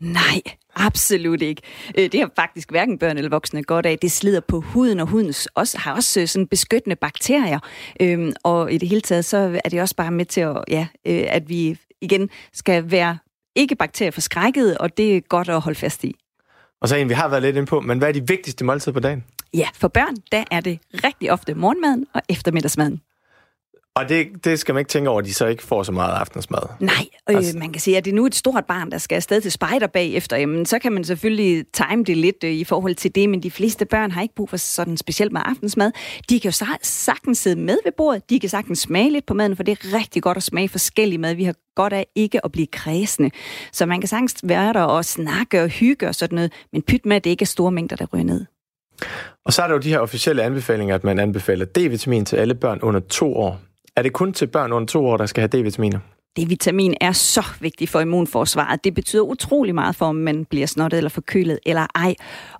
Nej, absolut ikke. Øh, det har faktisk hverken børn eller voksne godt af. Det slider på huden, og huden også, har også øh, sådan beskyttende bakterier. Øhm, og i det hele taget, så er det også bare med til, at, ja, øh, at vi igen skal være ikke bakterieforskrækket, og det er godt at holde fast i. Og så en, vi har været lidt inde på, men hvad er de vigtigste måltider på dagen? Ja, for børn, der er det rigtig ofte morgenmaden og eftermiddagsmaden. Og det, det skal man ikke tænke over, at de så ikke får så meget aftensmad. Nej, øh, altså. man kan sige, at det er nu et stort barn, der skal afsted til spejder bagefter. Jamen, så kan man selvfølgelig time det lidt øh, i forhold til det, men de fleste børn har ikke brug for sådan specielt meget aftensmad. De kan jo sagtens sidde med ved bordet, de kan sagtens smage lidt på maden, for det er rigtig godt at smage forskellig mad. Vi har godt af ikke at blive kredsende. Så man kan sagtens være der og snakke og hygge og sådan noget, men pyt med, at det ikke er store mængder, der ryger ned. Og så er der jo de her officielle anbefalinger, at man anbefaler D-vitamin til alle børn under to år. Er det kun til børn under to år, der skal have D-vitaminer? D-vitamin er så vigtigt for immunforsvaret. Det betyder utrolig meget for, om man bliver snottet eller forkølet eller ej.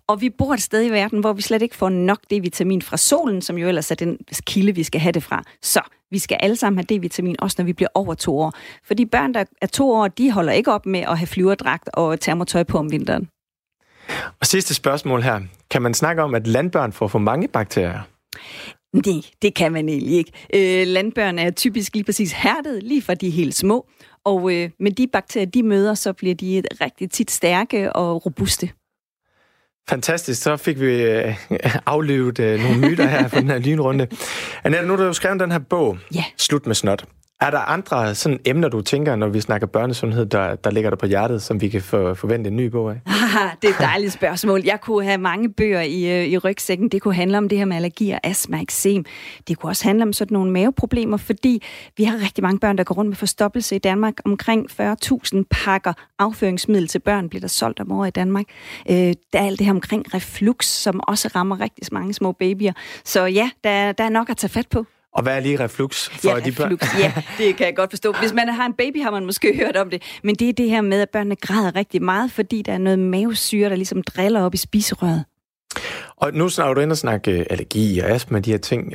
Og vi bor et sted i verden, hvor vi slet ikke får nok D-vitamin fra solen, som jo ellers er den kilde, vi skal have det fra. Så vi skal alle sammen have D-vitamin, også når vi bliver over to år. For de børn, der er to år, de holder ikke op med at have flyverdragt og termotøj på om vinteren. Og sidste spørgsmål her. Kan man snakke om, at landbørn får for mange bakterier? Nej, det kan man egentlig ikke. Øh, landbørn er typisk lige præcis hærdet, lige fra de er helt små. Og øh, med de bakterier, de møder, så bliver de rigtig tit stærke og robuste. Fantastisk, så fik vi øh, aflevet øh, nogle myter her på den her lynrunde. [laughs] Annette, nu har du jo skrevet den her bog, ja. Slut med snot. Er der andre sådan emner, du tænker, når vi snakker børnesundhed, der, der ligger der på hjertet, som vi kan for, forvente en ny bog af? [laughs] det er et dejligt spørgsmål. Jeg kunne have mange bøger i, øh, i rygsækken. Det kunne handle om det her med allergi og astma, eksem. Det kunne også handle om sådan nogle maveproblemer, fordi vi har rigtig mange børn, der går rundt med forstoppelse i Danmark. Omkring 40.000 pakker afføringsmiddel til børn bliver der solgt om året i Danmark. Øh, der er alt det her omkring reflux, som også rammer rigtig mange små babyer. Så ja, der, der er nok at tage fat på. Og hvad er lige reflux? For ja, de reflux, ja, [laughs] det kan jeg godt forstå. Hvis man har en baby, har man måske [laughs] hørt om det. Men det er det her med, at børnene græder rigtig meget, fordi der er noget mavesyre, der ligesom driller op i spiserøret. Og nu snakker du ind og snakke øh, allergi og astma, de her ting.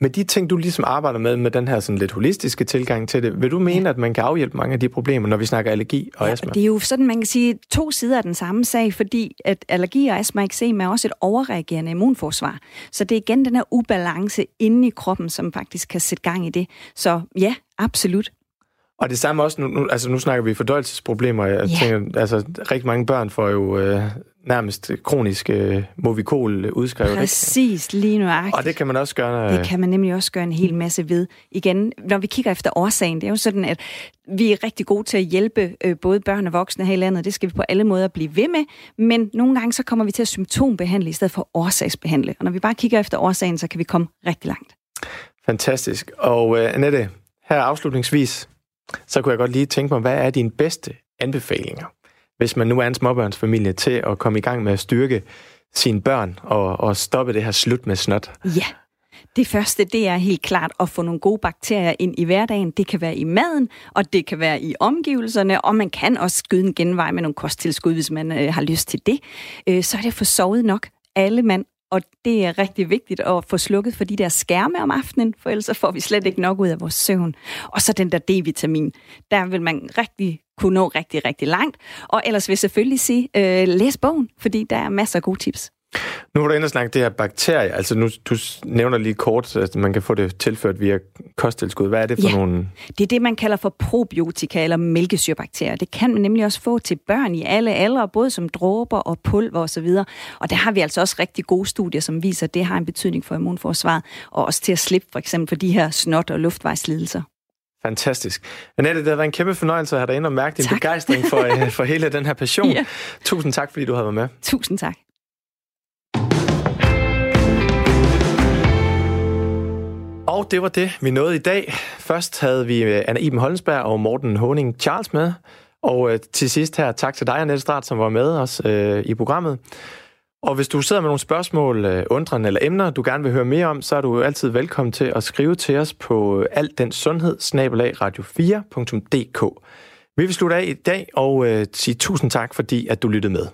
Med de ting, du ligesom arbejder med, med den her sådan lidt holistiske tilgang til det, vil du mene, ja. at man kan afhjælpe mange af de problemer, når vi snakker allergi og ja, astma? Det er jo sådan, man kan sige, to sider af den samme sag, fordi at allergi og astma eksem er også et overreagerende immunforsvar. Så det er igen den her ubalance inde i kroppen, som faktisk kan sætte gang i det. Så ja, absolut. Og det samme også, nu, nu, altså nu snakker vi fordøjelsesproblemer. Jeg ja. tænker, altså rigtig mange børn får jo øh, nærmest kronisk øh, movikol udskrevet. Præcis, ikke? lige nuagtigt. Og det kan man også gøre... Det kan man nemlig også gøre en hel masse ved. Igen, når vi kigger efter årsagen, det er jo sådan, at vi er rigtig gode til at hjælpe øh, både børn og voksne her i landet. Det skal vi på alle måder blive ved med. Men nogle gange så kommer vi til at symptombehandle i stedet for årsagsbehandle. Og når vi bare kigger efter årsagen, så kan vi komme rigtig langt. Fantastisk. Og uh, Annette, her afslutningsvis, så kunne jeg godt lige tænke mig, hvad er dine bedste anbefalinger, hvis man nu er en småbørnsfamilie, til at komme i gang med at styrke sine børn og, og stoppe det her slut med snot? Ja, det første, det er helt klart at få nogle gode bakterier ind i hverdagen. Det kan være i maden, og det kan være i omgivelserne, og man kan også skyde en genvej med nogle kosttilskud, hvis man øh, har lyst til det. Øh, så er det for sovet nok alle mand og det er rigtig vigtigt at få slukket for de der skærme om aftenen, for ellers får vi slet ikke nok ud af vores søvn. Og så den der D-vitamin. Der vil man rigtig kunne nå rigtig, rigtig langt. Og ellers vil jeg selvfølgelig sige, øh, læs bogen, fordi der er masser af gode tips. Nu var du inde og snakke det her bakterie. Altså nu, du nævner lige kort, at man kan få det tilført via kosttilskud. Hvad er det for ja, nogle... det er det, man kalder for probiotika eller mælkesyrebakterier. Det kan man nemlig også få til børn i alle aldre, både som dråber og pulver osv. Og, og der har vi altså også rigtig gode studier, som viser, at det har en betydning for immunforsvaret, og også til at slippe for eksempel for de her snot- og luftvejslidelser. Fantastisk. Annette, det har været en kæmpe fornøjelse at have dig ind og mærke din tak. begejstring for, øh, for hele den her passion. [laughs] ja. Tusind tak, fordi du havde været med. Tusind tak. Og det var det, vi nåede i dag. Først havde vi øh, Anna Iben Holdensberg og Morten Honing Charles med. Og øh, til sidst her, tak til dig, Annette Strat, som var med os øh, i programmet. Og hvis du sidder med nogle spørgsmål, øh, undrende eller emner, du gerne vil høre mere om, så er du altid velkommen til at skrive til os på øh, alt den sundhed, radio4.dk. Vi vil slutte af i dag og øh, sige tusind tak, fordi at du lyttede med.